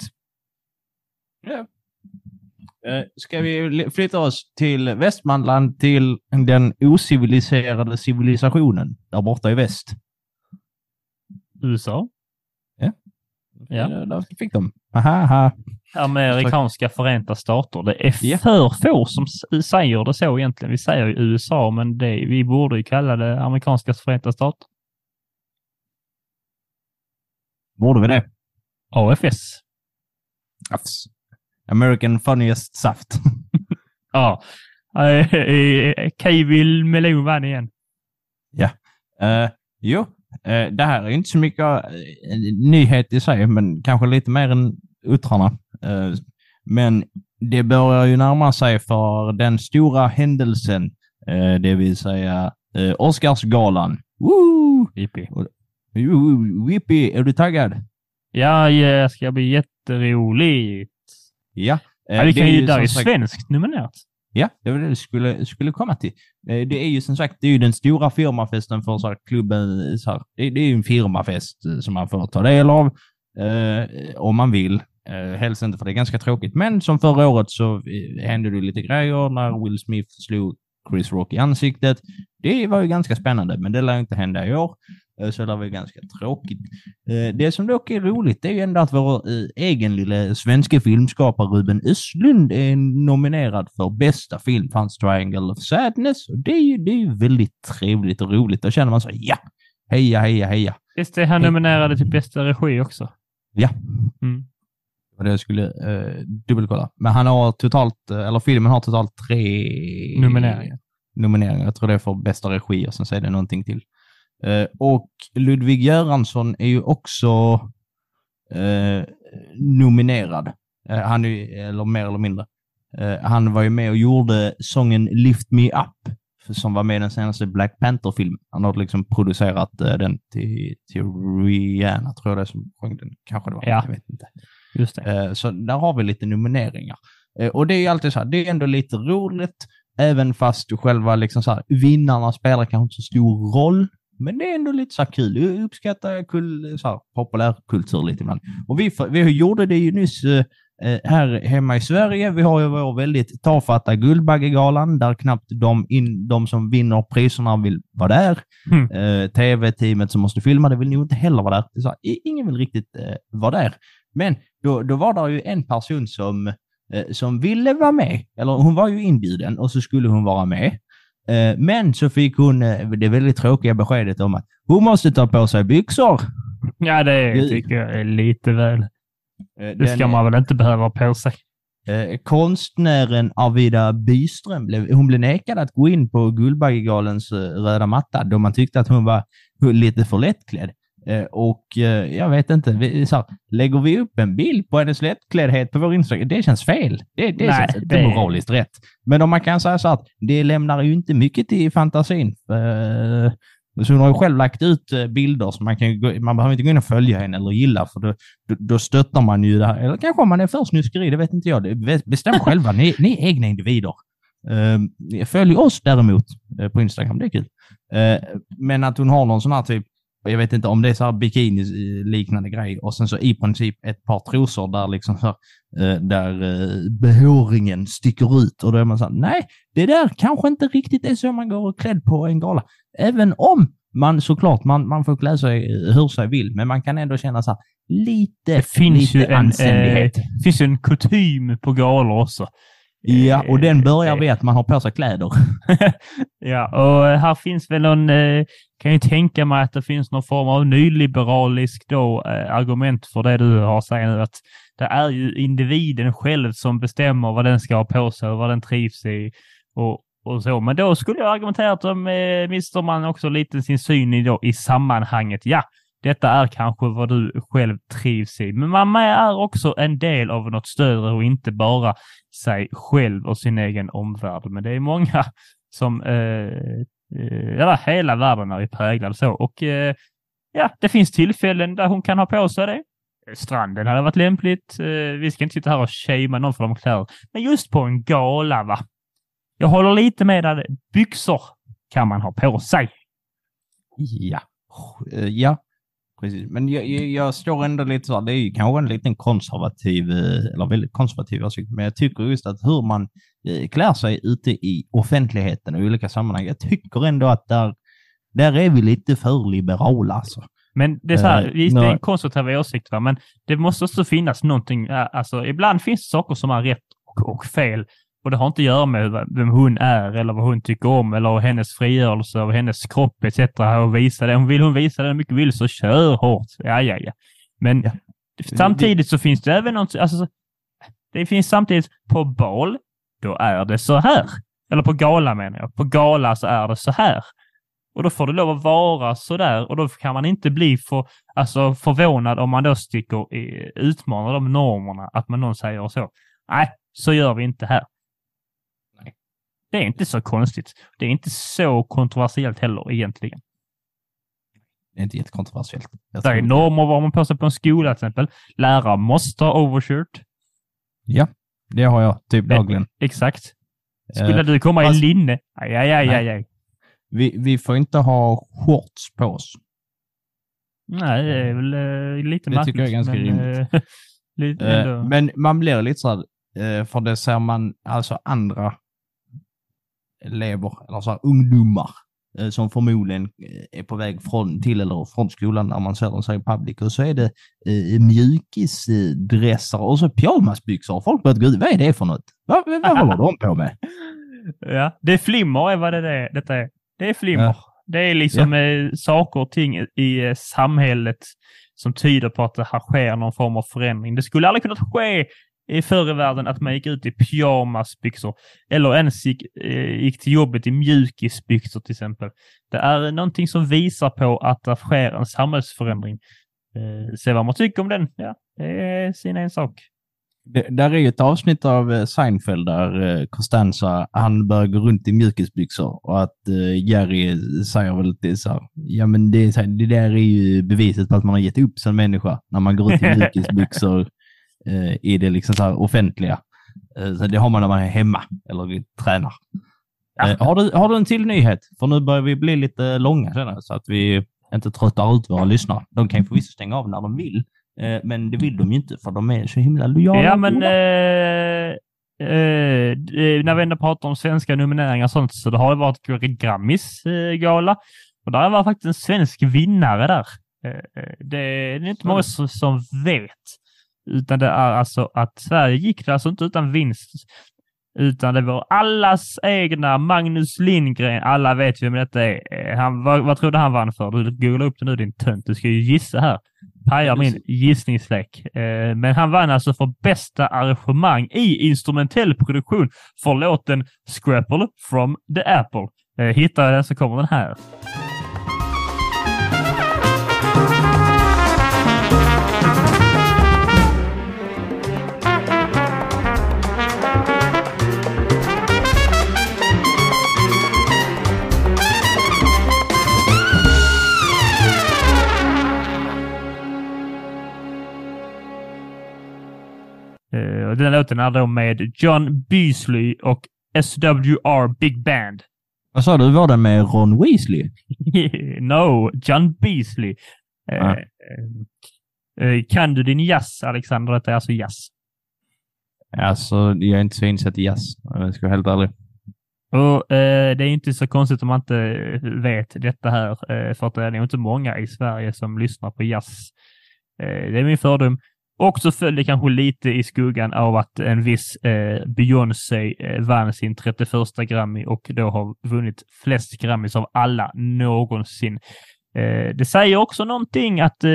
Eh, Ska vi flytta oss till Västmanland, till den ociviliserade civilisationen där borta i väst? USA. Ja. Eh, Där fick de. Aha, aha. Amerikanska förenta stater. Det är Ja. för få som säger det så egentligen. Vi säger ju USA, men det, vi borde ju kalla det amerikanska förenta stater. Borde vi det? AFS. Afs. American Funniest Saft. (laughs) Ja. Kevil Melon vann igen. Eh, jo, eh, det här är inte så mycket eh, nyhet i sig, men kanske lite mer än uttrarna. Eh, men det börjar ju närma sig för den stora händelsen, eh, det vill säga eh, Oscarsgalan. Woo! Jippi. Whippy, är du taggad? Ja, det ska bli jätteroligt. Ja. Ja, det kan är ju, där är sagt- svenskt nominerat. Ja, det var det jag skulle, skulle komma till. Det är ju som sagt det är ju den stora firmafesten för så här, klubben. Så här, det, är ju en firmafest som man får ta del av eh, om man vill. Eh, helst inte för det är ganska tråkigt. Men som förra året så eh, hände det lite grejer när Will Smith slog Chris Rock i ansiktet. Det var ju ganska spännande, men det lär inte hända i år. Eh, Så det var ju ganska tråkigt. Eh, Det som dock är roligt det är ju ändå att vår egen lilla svenska filmskapare Ruben Östlund är nominerad för bästa film för hans Triangle of Sadness. Och det är ju det är ju väldigt trevligt och roligt. Då känner man så ja, heja, heja, heja. Visst är han nominerad till bästa regi också? Ja. Mm. Det jag skulle eh, dubbelkolla. Men han har totalt, eh, eller filmen har totalt tre Nomineringar. nomineringar. Jag tror det är för bästa regi och sen är det någonting till. Eh, och Ludvig Göransson är ju också eh, nominerad. Eh, han är, eller mer eller mindre. Eh, han var ju med och gjorde sången Lift Me Up som var med i den senaste Black Panther-filmen. Han har liksom producerat eh, den till, till Rihanna, tror jag det är som sjöng den. Kanske det var. Ja. Jag vet inte. Just. Eh, Så där har vi lite nomineringar. Eh, Och det är ju alltid så här, det är ändå lite roligt, även fast själva liksom så här, vinnarna spelar kanske inte så stor roll. Men det är ändå lite så här kul. Jag uppskattar kul, så här, populärkultur lite ibland. Och vi, vi gjorde det ju nyss, eh, här hemma i Sverige, vi har ju vår väldigt tafatta Guldbaggegalan där knappt de, in, de som vinner priserna vill vara där. Mm. Eh, TV-teamet som måste filma det vill nog inte heller vara där. Så ingen vill riktigt eh, vara där. Men då, då var det ju en person som, eh, som ville vara med. Eller hon var ju inbjuden och så skulle hon vara med. Eh, men så fick hon eh, det väldigt tråkiga beskedet om att hon måste ta på sig byxor. Ja, det tycker jag är lite väl. Eh, Det ska man väl inte behöva på sig. Eh, konstnären Arvida Byström blev, hon blev nekad att gå in på Guldbaggegalens eh, röda matta då man tyckte att hon var lite för lättklädd. Eh, och eh, jag vet inte, vi, så här, lägger vi upp en bild på hennes lättkläddhet på vår Instagram, det känns fel. Det, det Nej, känns inte det- moraliskt rätt. Men om man kan säga så att det lämnar ju inte mycket till fantasin. Så hon har ju själv lagt ut eh, bilder, så man, kan gå, man behöver inte gå in och följa henne eller gilla, för då, då, då stöttar man ju det här. Eller kanske om man är för snuskeri, det vet inte jag. Bestäm (laughs) själva, ni, ni är egna individer. Uh, följ oss däremot eh, på Instagram, det är kul. Eh, men att hon har någon sån här typ, jag vet inte om det är så här bikini-liknande grej och sen så i princip ett par trosor där liksom så här, eh, där uh, behåringen sticker ut och då är man så här, nej, det där kanske inte riktigt är så man går och klädd på en gala. Även om man såklart, man, man får klä sig eh, hur sig vill, men man kan ändå känna så här, lite, Det finns lite ju en, eh, anständighet. det finns ju en kutym på galor också. Ja, och den börjar Eh, med att man har på sig kläder. (laughs) Ja, och här finns väl någon, eh, kan ju tänka mig att det finns någon form av nyliberalisk då, eh, argument för det du har sagt nu, att det är ju individen själv som bestämmer vad den ska ha på sig och vad den trivs i och, och så. Men då skulle jag argumentera att de eh, mister man också lite sin syn i, då, i sammanhanget. Ja, detta är kanske vad du själv trivs i, men man är också en del av något större och inte bara sig själv och sin egen omvärld. Men det är många som, eh, eh, ja, hela världen är präglad så. Och eh, ja, det finns tillfällen där hon kan ha på sig det. Stranden hade varit lämpligt. Eh, vi ska inte sitta här och shamea någon för de kläder. Men just på en gala, va? Jag håller lite med där. Byxor kan man ha på sig. Ja. Eh, ja, precis. Men jag, jag, jag står ändå lite så här, det är ju kanske en liten konservativ, eh, eller väldigt konservativ åsikt, men jag tycker just att hur man eh, klär sig ute i offentligheten och i olika sammanhang, jag tycker ändå att där, där är vi lite för liberala alltså. Men det är så här, Eh, visst, det är en konstruktiv åsikt, va? men det måste också finnas någonting. Alltså, ibland finns det saker som är rätt och, och fel. Och det har inte att göra med vem hon är eller vad hon tycker om eller hennes frigörelse av hennes kropp etc. Och visa det. Om vill hon visa det mycket vill så kör hårt. Ja, ja, ja. Men Ja. samtidigt så finns det även något, alltså, det finns samtidigt på bal, då är det så här. Eller på gala menar jag. På gala så är det så här. Och då får det lov att vara så där och då kan man inte bli för, alltså, förvånad om man då sticker i, utmanar de normerna, att man någon säger så. Nej, så gör vi inte här. Det är inte så konstigt. Det är inte så kontroversiellt heller egentligen. Det är inte jättekontroversiellt. Det är normer vad man på sig på en skola till exempel. Lärare måste ha overshirt. Ja, det har jag typ dagligen. Exakt. Skulle Eh, du komma fast- i linne? Aj, aj, aj, aj, aj. Vi, vi får inte ha shorts på oss. Nej, det är väl eh, lite Det märkligt. tycker jag är ganska rimligt. eh, (laughs) Eh. Men man blir lite så här, eh, för det ser man alltså andra elever, eller så här, ungdomar, eh, som förmodligen eh, är på väg från, till eller från skolan när man ser dem sig i public. Och så är det eh, mjukisdressar och så pyjamasbyxor. Folk börjar gå ut, vad är det för något? Vad, vad, vad håller de på med? (laughs) Ja, det är flimmer är vad det är, detta är. Det är flimmer. Ja. Det är liksom eh, saker och ting i eh, samhället som tyder på att det här sker någon form av förändring. Det skulle aldrig kunnat ske i förr i världen att man gick ut i pyjamasbyxor eller ens gick, eh, gick till jobbet i mjukisbyxor till exempel. Det är någonting som visar på att det sker en samhällsförändring. Eh, se vad man tycker om den, ja, det är sin en sak. Det, där är ju ett avsnitt av eh, Seinfeld där eh, Costanza, han börjar gå runt i mjukisbyxor och att Jerry säger väl till så här, ja men det, det där är ju beviset på att man har gett upp som människa när man går ut i (laughs) mjukisbyxor i det liksom så här offentliga. Eh, så det har man när man är hemma eller tränar. Ja. Eh, har, du, har du en till nyhet? För nu börjar vi bli lite långa jag, så att vi inte tröttar ut våra lyssnare. De kan ju förvisso stänga av när de vill. Eh, men det vill de ju inte för de är så himla lojala. Ja, men eh, eh, när vi ändå pratar om svenska nomineringar och sånt så det har det varit Grammis eh, gala och där var faktiskt en svensk vinnare där. Eh, eh det är inte många som vet. Utan det är alltså att Sverige gick det alltså inte utan vinst. Utan det var allas egna Magnus Lindgren. Alla vet vem detta är. Han, vad, vad trodde han vann för? Du googlar upp det nu din tönt. Du ska ju gissa här. Pajar min gissningslek. Eh, men han vann alltså för bästa arrangemang i instrumentell produktion för låten Scrapple from the Apple. Eh, hittar jag den så kommer den här. Den låten är då med John Beasley och SWR Big Band. (laughs) Vad sa du, var den med Ron Weasley? (laughs) no, John Beasley. Uh, uh, kan du din jazz, Alexander? Detta är alltså jazz. Alltså, jag är inte så insatt i jazz, jag ska vara helt ärlig. Och, det är inte så konstigt om man inte vet detta här, för att det är nog inte många i Sverige som lyssnar på jazz. det är min fördom. Och så föll det kanske lite i skuggan av att en viss eh, Beyoncé eh, vann sin 31 Grammy och då har vunnit flest Grammys av alla någonsin. Eh, det säger också någonting att eh,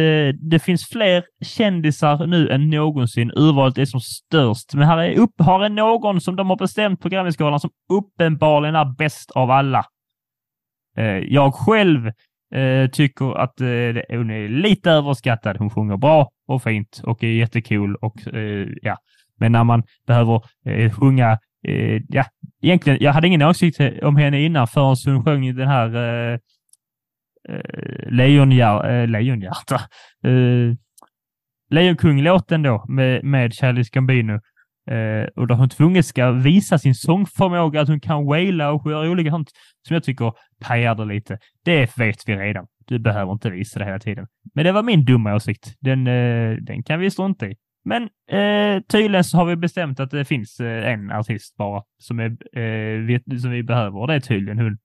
det finns fler kändisar nu än någonsin. Urvalet är som störst. Men här är upp, har är någon som de har bestämt på Grammyskalan som uppenbarligen är bäst av alla. Eh, jag själv Eh, tycker att eh, hon är lite överskattad. Hon sjunger bra och fint och är jättecool och eh, ja. Men när man behöver eh, sjunga, eh, ja, egentligen, jag hade ingen åsikt eh, om henne innan förrän hon sjöng den här eh, eh, Lejonhjär, eh, Lejonhjärta, eh, Lejonkung-låten då med, med Charlize Gambino. Eh, och där hon tvunget ska visa sin sångförmåga, att hon kan waila och göra olika sånt som jag tycker pajar det lite. Det vet vi redan. Du behöver inte visa det hela tiden. Men det var min dumma åsikt. Den, eh, den kan vi strunta i. Men eh, tydligen så har vi bestämt att det finns eh, en artist bara som, är, eh, vi, som vi behöver och det är tydligen hon.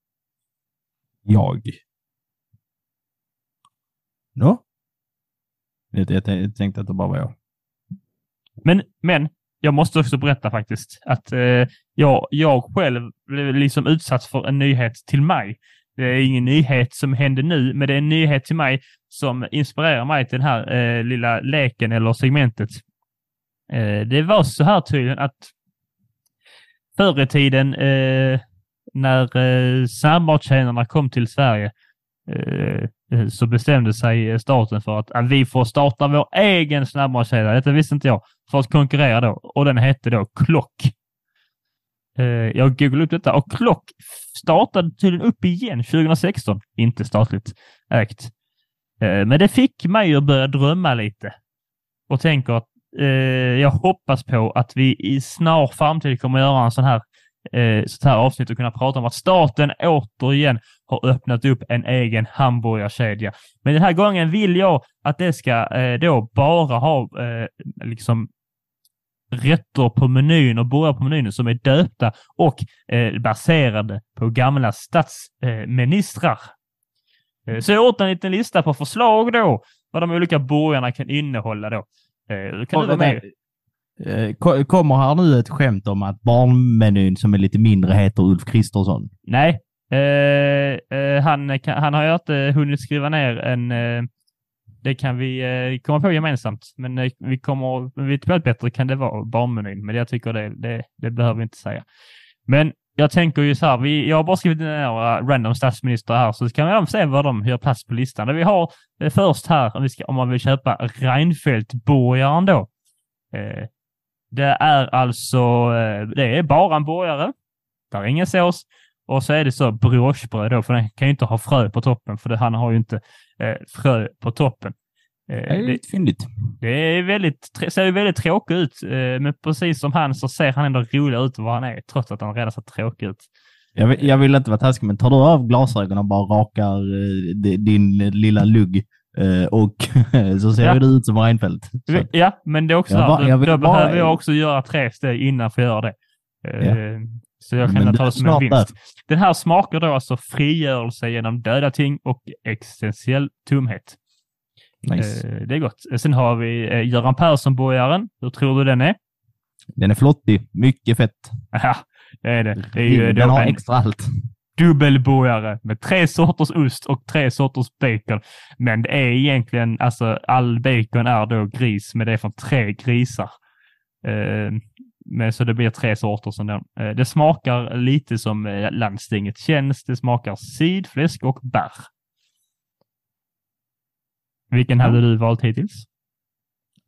Jag. Nå? Jag, jag, jag tänkte att det bara var jag. Men, men jag måste också berätta faktiskt att eh, jag, jag själv blev liksom utsatt för en nyhet till mig. Det är ingen nyhet som händer nu, men det är en nyhet till mig som inspirerar mig till den här eh, lilla leken eller segmentet. Eh, det var så här tydligen att förr i tiden eh, när eh, snabbmatskedjorna kom till Sverige eh, eh, så bestämde sig staten för att, att vi får starta vår egen snabbmatskedja. Detta visste inte jag. För att konkurrera då. Och den hette då Klock. Eh, jag googlade upp detta och Klock startade tydligen upp igen 2016. Inte statligt ägt. Eh, men det fick mig att börja drömma lite och tänker att eh, jag hoppas på att vi i snar framtid kommer att göra en sån här eh, sånt här avsnitt och kunna prata om att staten återigen har öppnat upp en egen hamburgarkedja. Men den här gången vill jag att det ska eh, då bara ha eh, liksom rätter på menyn och burgare på menyn som är döpta och eh, baserade på gamla statsministrar. Eh, så jag gjort en liten lista på förslag då, vad de olika burgarna kan innehålla då. Eh, kan du vara med? Eh, kommer här nu ett skämt om att barnmenyn som är lite mindre heter Ulf Kristersson? Nej, eh, eh, han, han har ju inte hunnit skriva ner en... Det kan vi eh, komma på gemensamt, men eh, vi kommer... Vi vet typ bättre kan det vara barnmenyn, men jag tycker det, det, det behöver vi inte säga. Men jag tänker ju så här, vi, jag har bara skrivit några eh, random statsminister här, så kan vi se vad de gör plats på listan. Det vi har först här, om, vi ska, om man vill köpa Reinfeldt-borgaren då. Eh, det är alltså, eh, det är bara en burgare. Det är ingen sås. Och så är det så briochebröd då, för den kan ju inte ha frö på toppen, för det, han har ju inte eh, frö på toppen. Eh, det är lite fyndigt. Det är väldigt, ser ju väldigt tråkigt ut, eh, men precis som han så ser han ändå rolig ut vad han är, trots att han redan ser tråkig ut. Jag vill, jag vill inte vara taskig, men tar du av glasögonen och bara rakar eh, din lilla lugg Eh, och (laughs) så ser Ja. det ut som Reinfeldt. Så Ja, men det är också Jag då, jag då bara- behöver jag också göra tre steg innan för att göra det. Eh, Så jag kan ta det som en vinst. Den här smakar då alltså frigörelse genom döda ting och existentiell tomhet. Nice. Eh, Det är gott. Sen har vi eh, Göran Persson-bojaren. Hur tror du den är? Den är flottig. Mycket fett. Ja, det är det. Det är ju Den har extra allt. dubbelbojare med tre sorters ost och tre sorters bacon. Men det är egentligen, alltså all bacon är då gris, men det är från tre grisar. Eh, men så det blir tre sorter som den. Eh, det smakar lite som eh, landstinget känns. Det smakar sidfläsk och bär. Vilken hade du valt hittills?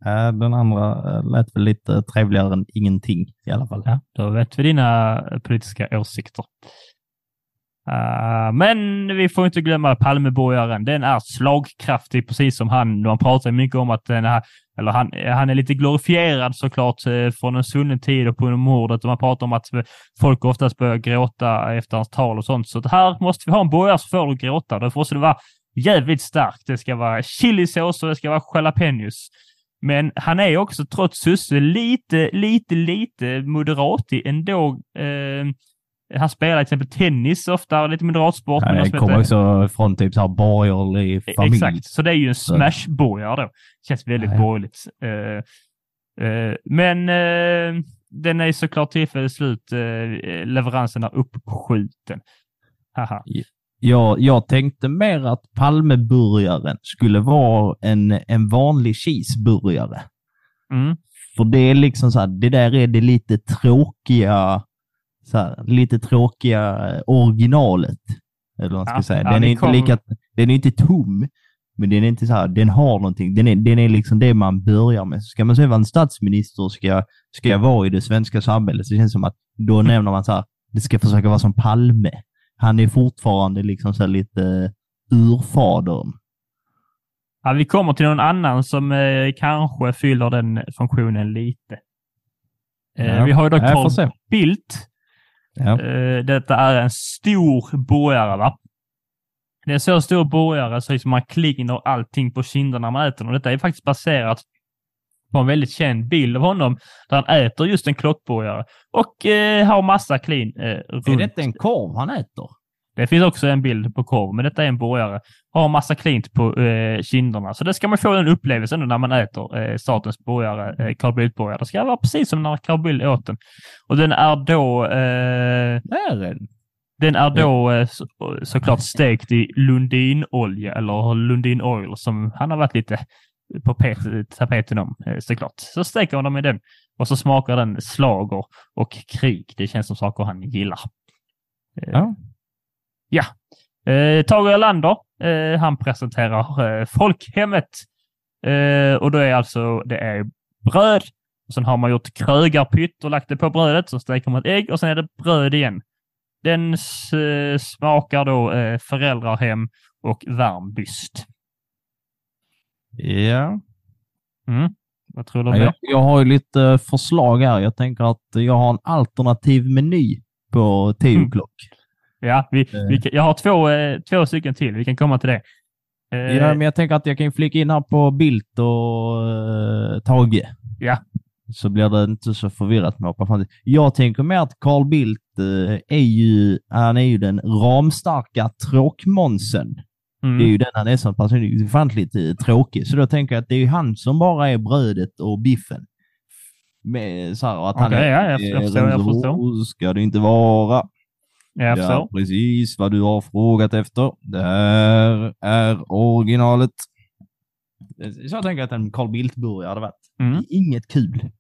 Eh, Den andra lät väl lite trevligare än ingenting i alla fall. Ja, då vet vi dina politiska åsikter. Uh, men vi får inte glömma Palmebojaren. Den är slagkraftig, precis som han. Man pratar mycket om att den är, eller han, han är lite glorifierad såklart eh, från en svunnen tid och på mordet. Och man pratar om att folk oftast börjar gråta efter hans tal och sånt. Så att här måste vi ha en bojare som får att gråta. Det måste det vara jävligt starkt. Det ska vara chilisås och det ska vara jalapenos. Men han är också trots Susse lite, lite, lite moderatig ändå. Eh, han spelar till exempel tennis ofta, lite de Jag som kommer också från typ så här borgerlig familj. Exakt, så det är ju en smashborgare då. Känns väldigt Ja, ja. borgerligt. Eh, eh, men eh, den är såklart tillfälligt slut. Uh, leveransen är uppskjuten. Haha. Jag, jag tänkte mer att Palmeburgaren skulle vara en, en vanlig cheeseburgare. Mm. För det är liksom så här, det där är det lite tråkiga, här, lite tråkiga originalet. Eller vad man ska Ja, säga. ja, Den ni är inte kom- lika, den är inte tom, men den är inte så här, den har någonting. Den är, den är liksom det man börjar med. Ska man se vad en statsminister ska, ska vara i det svenska samhället, så känns det som att då nämner man så här, det ska försöka vara som Palme. Han är fortfarande liksom så lite urfadern. Ja, vi kommer till någon annan som eh, kanske fyller den funktionen lite. Eh, Ja, Vi har ju då jag Carl. Bildt. Ja. Eh, detta är en stor borgare, va? Det är så stor borgare så liksom man kliner allting på kinderna man äter. Och detta är faktiskt baserat på en väldigt känd bild av honom där han äter just en klockborgare och eh, har massa klin eh, runt. Är detta en korv han äter? Det finns också en bild på korv, men detta är en borgare. Har massa klint på eh, kinderna. Så det ska man få den upplevelsen nu när man äter eh, statens borgare, eh, Carl Bildt-borgare. Det ska vara precis som när Carl Bildt åt den. Och den är då, eh, är den. den är då eh, så, såklart stekt i Lundinolja, eller Lundin Oil, som han har varit lite på pet, tapeten om eh, såklart. Så steker man dem i den och så smakar den slager och krig. Det känns som saker han gillar. Eh, Ja. Ja. Eh, Tage Erlander, eh, han presenterar eh, folkhemmet. Eh, och då är alltså, det är bröd. Och sen har man gjort krögarpytt och lagt det på brödet. Så steker man ett ägg och sen är det bröd igen. Den eh, smakar då eh, föräldrahem och varm byst. Ja. Mm. Vad tror du om Ja? Jag, jag har ju lite eh, förslag här. Jag tänker att jag har en alternativ meny på 10 Mm. Ja, vi, Eh. vi, kan- jag har två, eh, två stycken till. Vi kan komma till det. Eh, Ja, men jag tänker att jag kan flika in här på Bildt och uh, Tage. Ja. Så blir det inte så förvirrat med hoppa fram. Jag tänker mer att Carl Bildt är ju, han är ju den ramstarka tråkmånsen. mm. Det är ju den han är som person, ofantligt eh, tråkig. Så då tänker jag att det är ju han som bara är brödet och biffen. Med, så här, att han Okej, är, ja, jag- jag förstår, jag ska det inte vara. Ja, precis vad du har frågat efter. Det här är originalet. Så jag tänker att en Carl Bildt-burgare hade varit. Mm. Inget kul.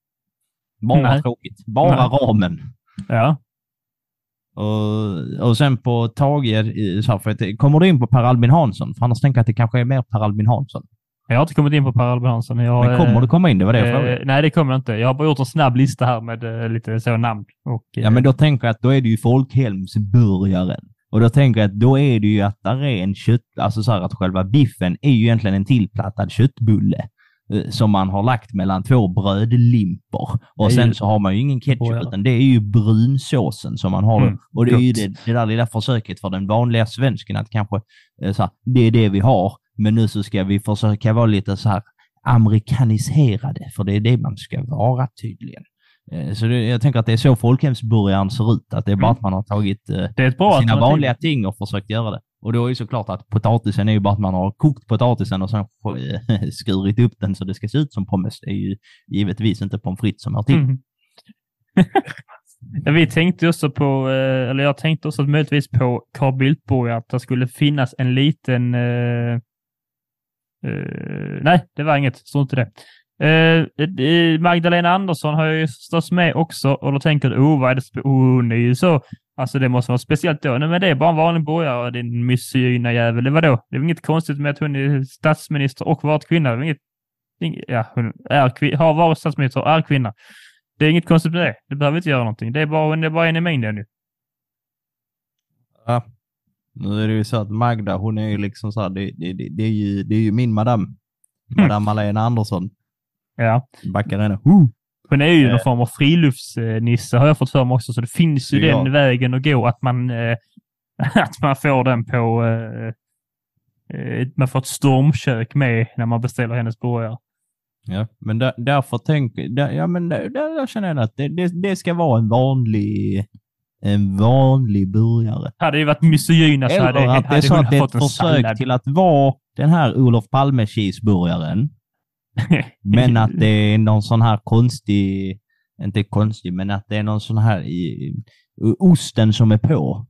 Bara Nej. tråkigt. Bara Nej. ramen. Ja. Och, och sen på Tage, eh, så här, för att, kommer du in på Per Albin Hansson? För annars tänker jag att det kanske är mer Per Albin Hansson. Jag har inte kommit in på Hansson. Jag, Men kommer eh, du komma in? Det var det jag eh, frågade. Nej, det kommer jag inte. Jag har bara gjort en snabb lista här med eh, lite så namn. Och, Ja, men då tänker jag att då är det ju folkhemsburgaren. Och då tänker jag att då är det ju att där är en kött, alltså så här att själva biffen är ju egentligen en tillplattad köttbulle eh, som man har lagt mellan två brödlimpor. Och sen så har man ju ingen ketchup, utan det är ju brunsåsen som man har. Mm, och det är ju det, det där lilla försöket för den vanliga svensken att kanske, eh, så här, det är det vi har. Men nu så ska vi försöka vara lite så här amerikaniserade, för det är det man ska vara tydligen. Eh, Så det, jag tänker att det är så folkhemsburgaren ser ut, att det är bara Mm. att man har tagit eh, sina vanliga ting och försökt göra det. Och då är ju såklart att potatisen är ju bara att man har kokt potatisen och sen eh, (laughs) skurit upp den så det ska se ut som pommes. Det är ju givetvis inte pommes frites som hör till. Mm. (laughs) Vi tänkte också på, eller jag tänkte också möjligtvis på Carl Bildt-burgare, att det skulle finnas en liten... Eh, Uh, nej, det var inget. Stod inte det. Uh, Magdalena Andersson har ju stått med också och då tänker du, oh, vad är det? Oh, hon är ju så. Alltså det måste vara speciellt då. Nej, men det är bara en vanlig borgare, din misogyna jävel. Det var då. Det är väl inget konstigt med att hon är statsminister och varit kvinna. Det är inget, ja, hon är, har varit statsminister och är kvinna. Det är inget konstigt med det. Det behöver inte göra någonting. Det är bara, det är bara en i mängden nu. Ja. Nu är det ju så att Magda, hon är ju liksom så här, det, det, det, det, är, ju, det är ju min madam. Madam Malena Andersson. Ja. Backar henne. Uh. Hon är ju någon Eh. form av friluftsnisse har jag fått för mig också, så det finns ju Ja. den vägen att gå att man, eh, (laughs) att man får den på... Eh, eh, man får ett stormkök med när man beställer hennes burgare. Ja, men där, därför tänker där, ja, men där, där, där känner jag att det, det, det ska vara en vanlig, en vanlig burgare. Hade det varit misogyna så hade, att det är så att det är ett försök sallad. till att vara den här Olof Palme cheeseburgaren. (laughs) Men att det är någon sån här konstig, inte konstig, men att det är någon sån här i, osten som är på.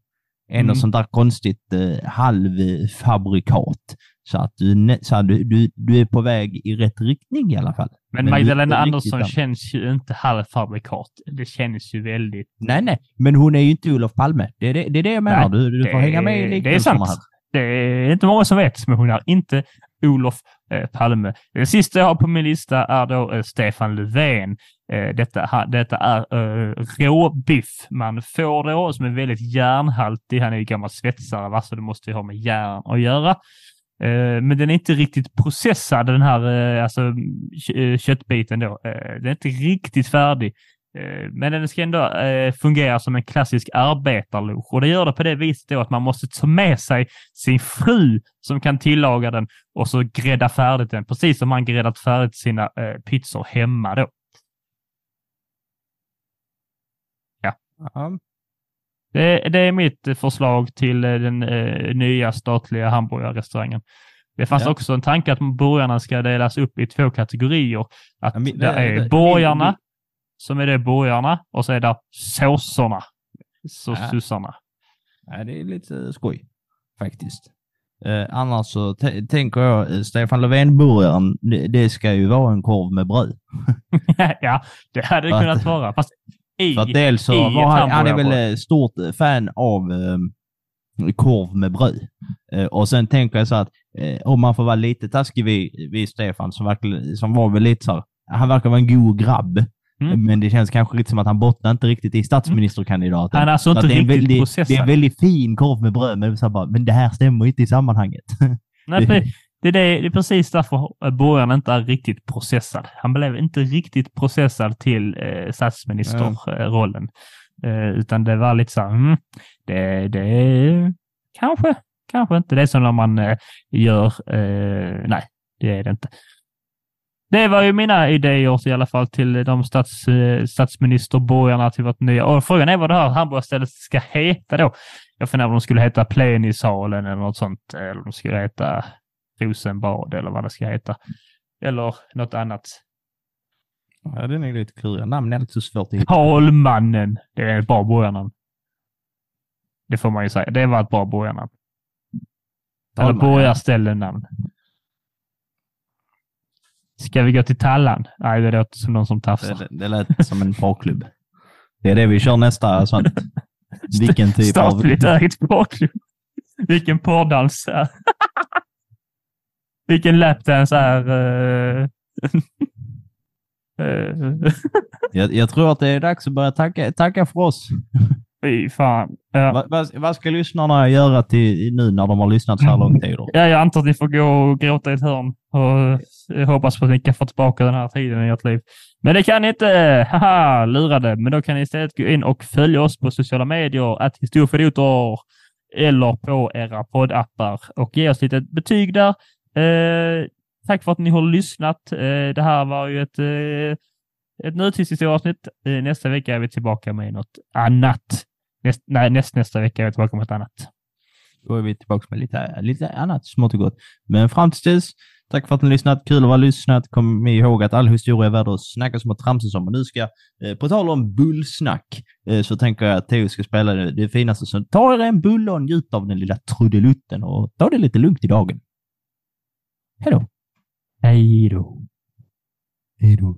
Är Mm. sånt där konstigt eh, halvfabrikat. Så att, du, så att du, du, du är på väg i rätt riktning i alla fall. Men Men Magdalena Andersson riktigt känns ju inte halvfabrikat. Det känns ju väldigt... Nej, nej, men hon är ju inte Olof Palme. Det är det, det, är det jag menar. Nej, du, du får hänga med i det är sant. här. Det är inte många som vet, men hon är inte Olof eh, Palme. Det sista jag har på min lista är då eh, Stefan Löfven. Eh, detta, detta är eh, råbiff man får då, som är väldigt järnhaltig. Han är ju gammal svetsare, va? så det måste ju ha med järn att göra. Eh, men den är inte riktigt processad, den här eh, alltså, eh, köttbiten då. Den är inte riktigt färdig. Men den ska ändå fungera som en klassisk arbetarlunch och det gör det på det viset då att man måste ta med sig sin fru som kan tillaga den och så grädda färdigt den, precis som man gräddat färdigt sina pizzor hemma då. Ja. Det, det är mitt eh, förslag till eh, den eh, nya statliga hamburgerrestaurangen. Det fanns Ja. också en tanke att burgarna ska delas upp i två kategorier. Att Ja, men det är det- borgarna, det- som är det borgarna, och så är det såserna, så Ja. sossarna. Ja, det är lite skoj faktiskt. Eh, annars så tänker jag eh, Stefan Löfven-burgaren, det, det ska ju vara en korv med bröd. (laughs) ja, det hade det kunnat vara. Fast i, För att dels så var han, han är väl eh, stort fan av eh, korv med bröd. Eh, och sen tänker jag så att eh, om man får vara lite taskig vid, vid Stefan, som, verkligen, som var väl lite så här, han verkar vara en god grabb. Mm. Men det känns kanske lite som att han bottnar inte riktigt i statsministerkandidaten. Han är alltså Så inte det är väldigt, processad. Det är en väldigt fin korv med bröd, men, så bara, men det här stämmer inte i sammanhanget. Nej, (laughs) det, är det, det är precis därför burgaren inte är riktigt processad. Han blev inte riktigt processad till eh, statsministerrollen. Eh, utan det var lite så här, mm, det, det kanske, kanske inte. Det är som när man eh, gör, eh, nej, det är det inte. Det var ju mina idéer i alla fall till de stats, eh, statsministerborgarna till vårt nya. Och frågan är vad det här hamburgerstället ska heta då. Jag funderar om de skulle heta Plenisalen eller något sånt. Eller om de skulle heta Rosenbad eller vad det ska heta. Eller något annat. Ja, den är lite klurig. Namn är lite svårt att hitta. Talmannen. Det är ett bra borgarnamn. Det får man ju säga. Det var ett bra borgarnamn. Eller borgarställenamn. Ska vi gå till Tallan? Nej, det låter som någon som tafsar. Det, det lät som en parklubb. Det är det vi kör nästa sånt. Vilken typ Statligt av... ägt porrklubb. Vilken porrdans. Vilken lapdance är. Uh... (laughs) (laughs) Jag, jag tror att det är dags att börja tacka, tacka för oss. Fy fan. Ja. Vad, vad, vad ska lyssnarna göra till nu när de har lyssnat så här lång tid? då? (laughs) Ja, jag antar att ni får gå och gråta i ett hörn och jag hoppas på att ni kan få tillbaka den här tiden i ert liv. Men det kan ni inte. Haha, lurade. Men då kan ni istället gå in och följa oss på sociala medier, att historiefidioter eller på era poddappar och ge oss lite betyg där. Eh, tack för att ni har lyssnat. Eh, det här var ju ett, eh, ett nutidshistorieavsnitt. Eh, nästa vecka är vi tillbaka med något annat. Näst, nej, näst, nästa vecka är vi tillbaka med något annat. Då är vi tillbaka med lite, lite annat smått och gott. Men fram till dess, tack för att ni lyssnat. Kul att ha lyssnat. Kom ihåg att all historia är värd att snacka som och tramsa om. Och nu ska, eh, på tal om bullsnack, eh, så tänker jag att Theo ska spela det, det finaste. Så ta er en bulle och njut av den lilla trudelutten och ta det lite lugnt i dagen. Hej då! Hej då. Hej då.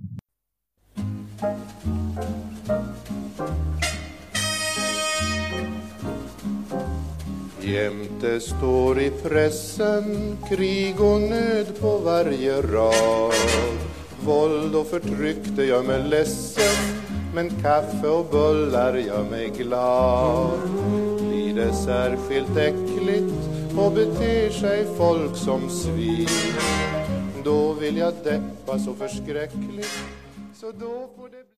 Jämte står i pressen krig och nöd på varje rad Våld och förtryck det gör mig ledsen Men kaffe och bullar gör mig glad Blir det särskilt äckligt och beter sig folk som svin. Då vill jag deppa så förskräckligt Så då får det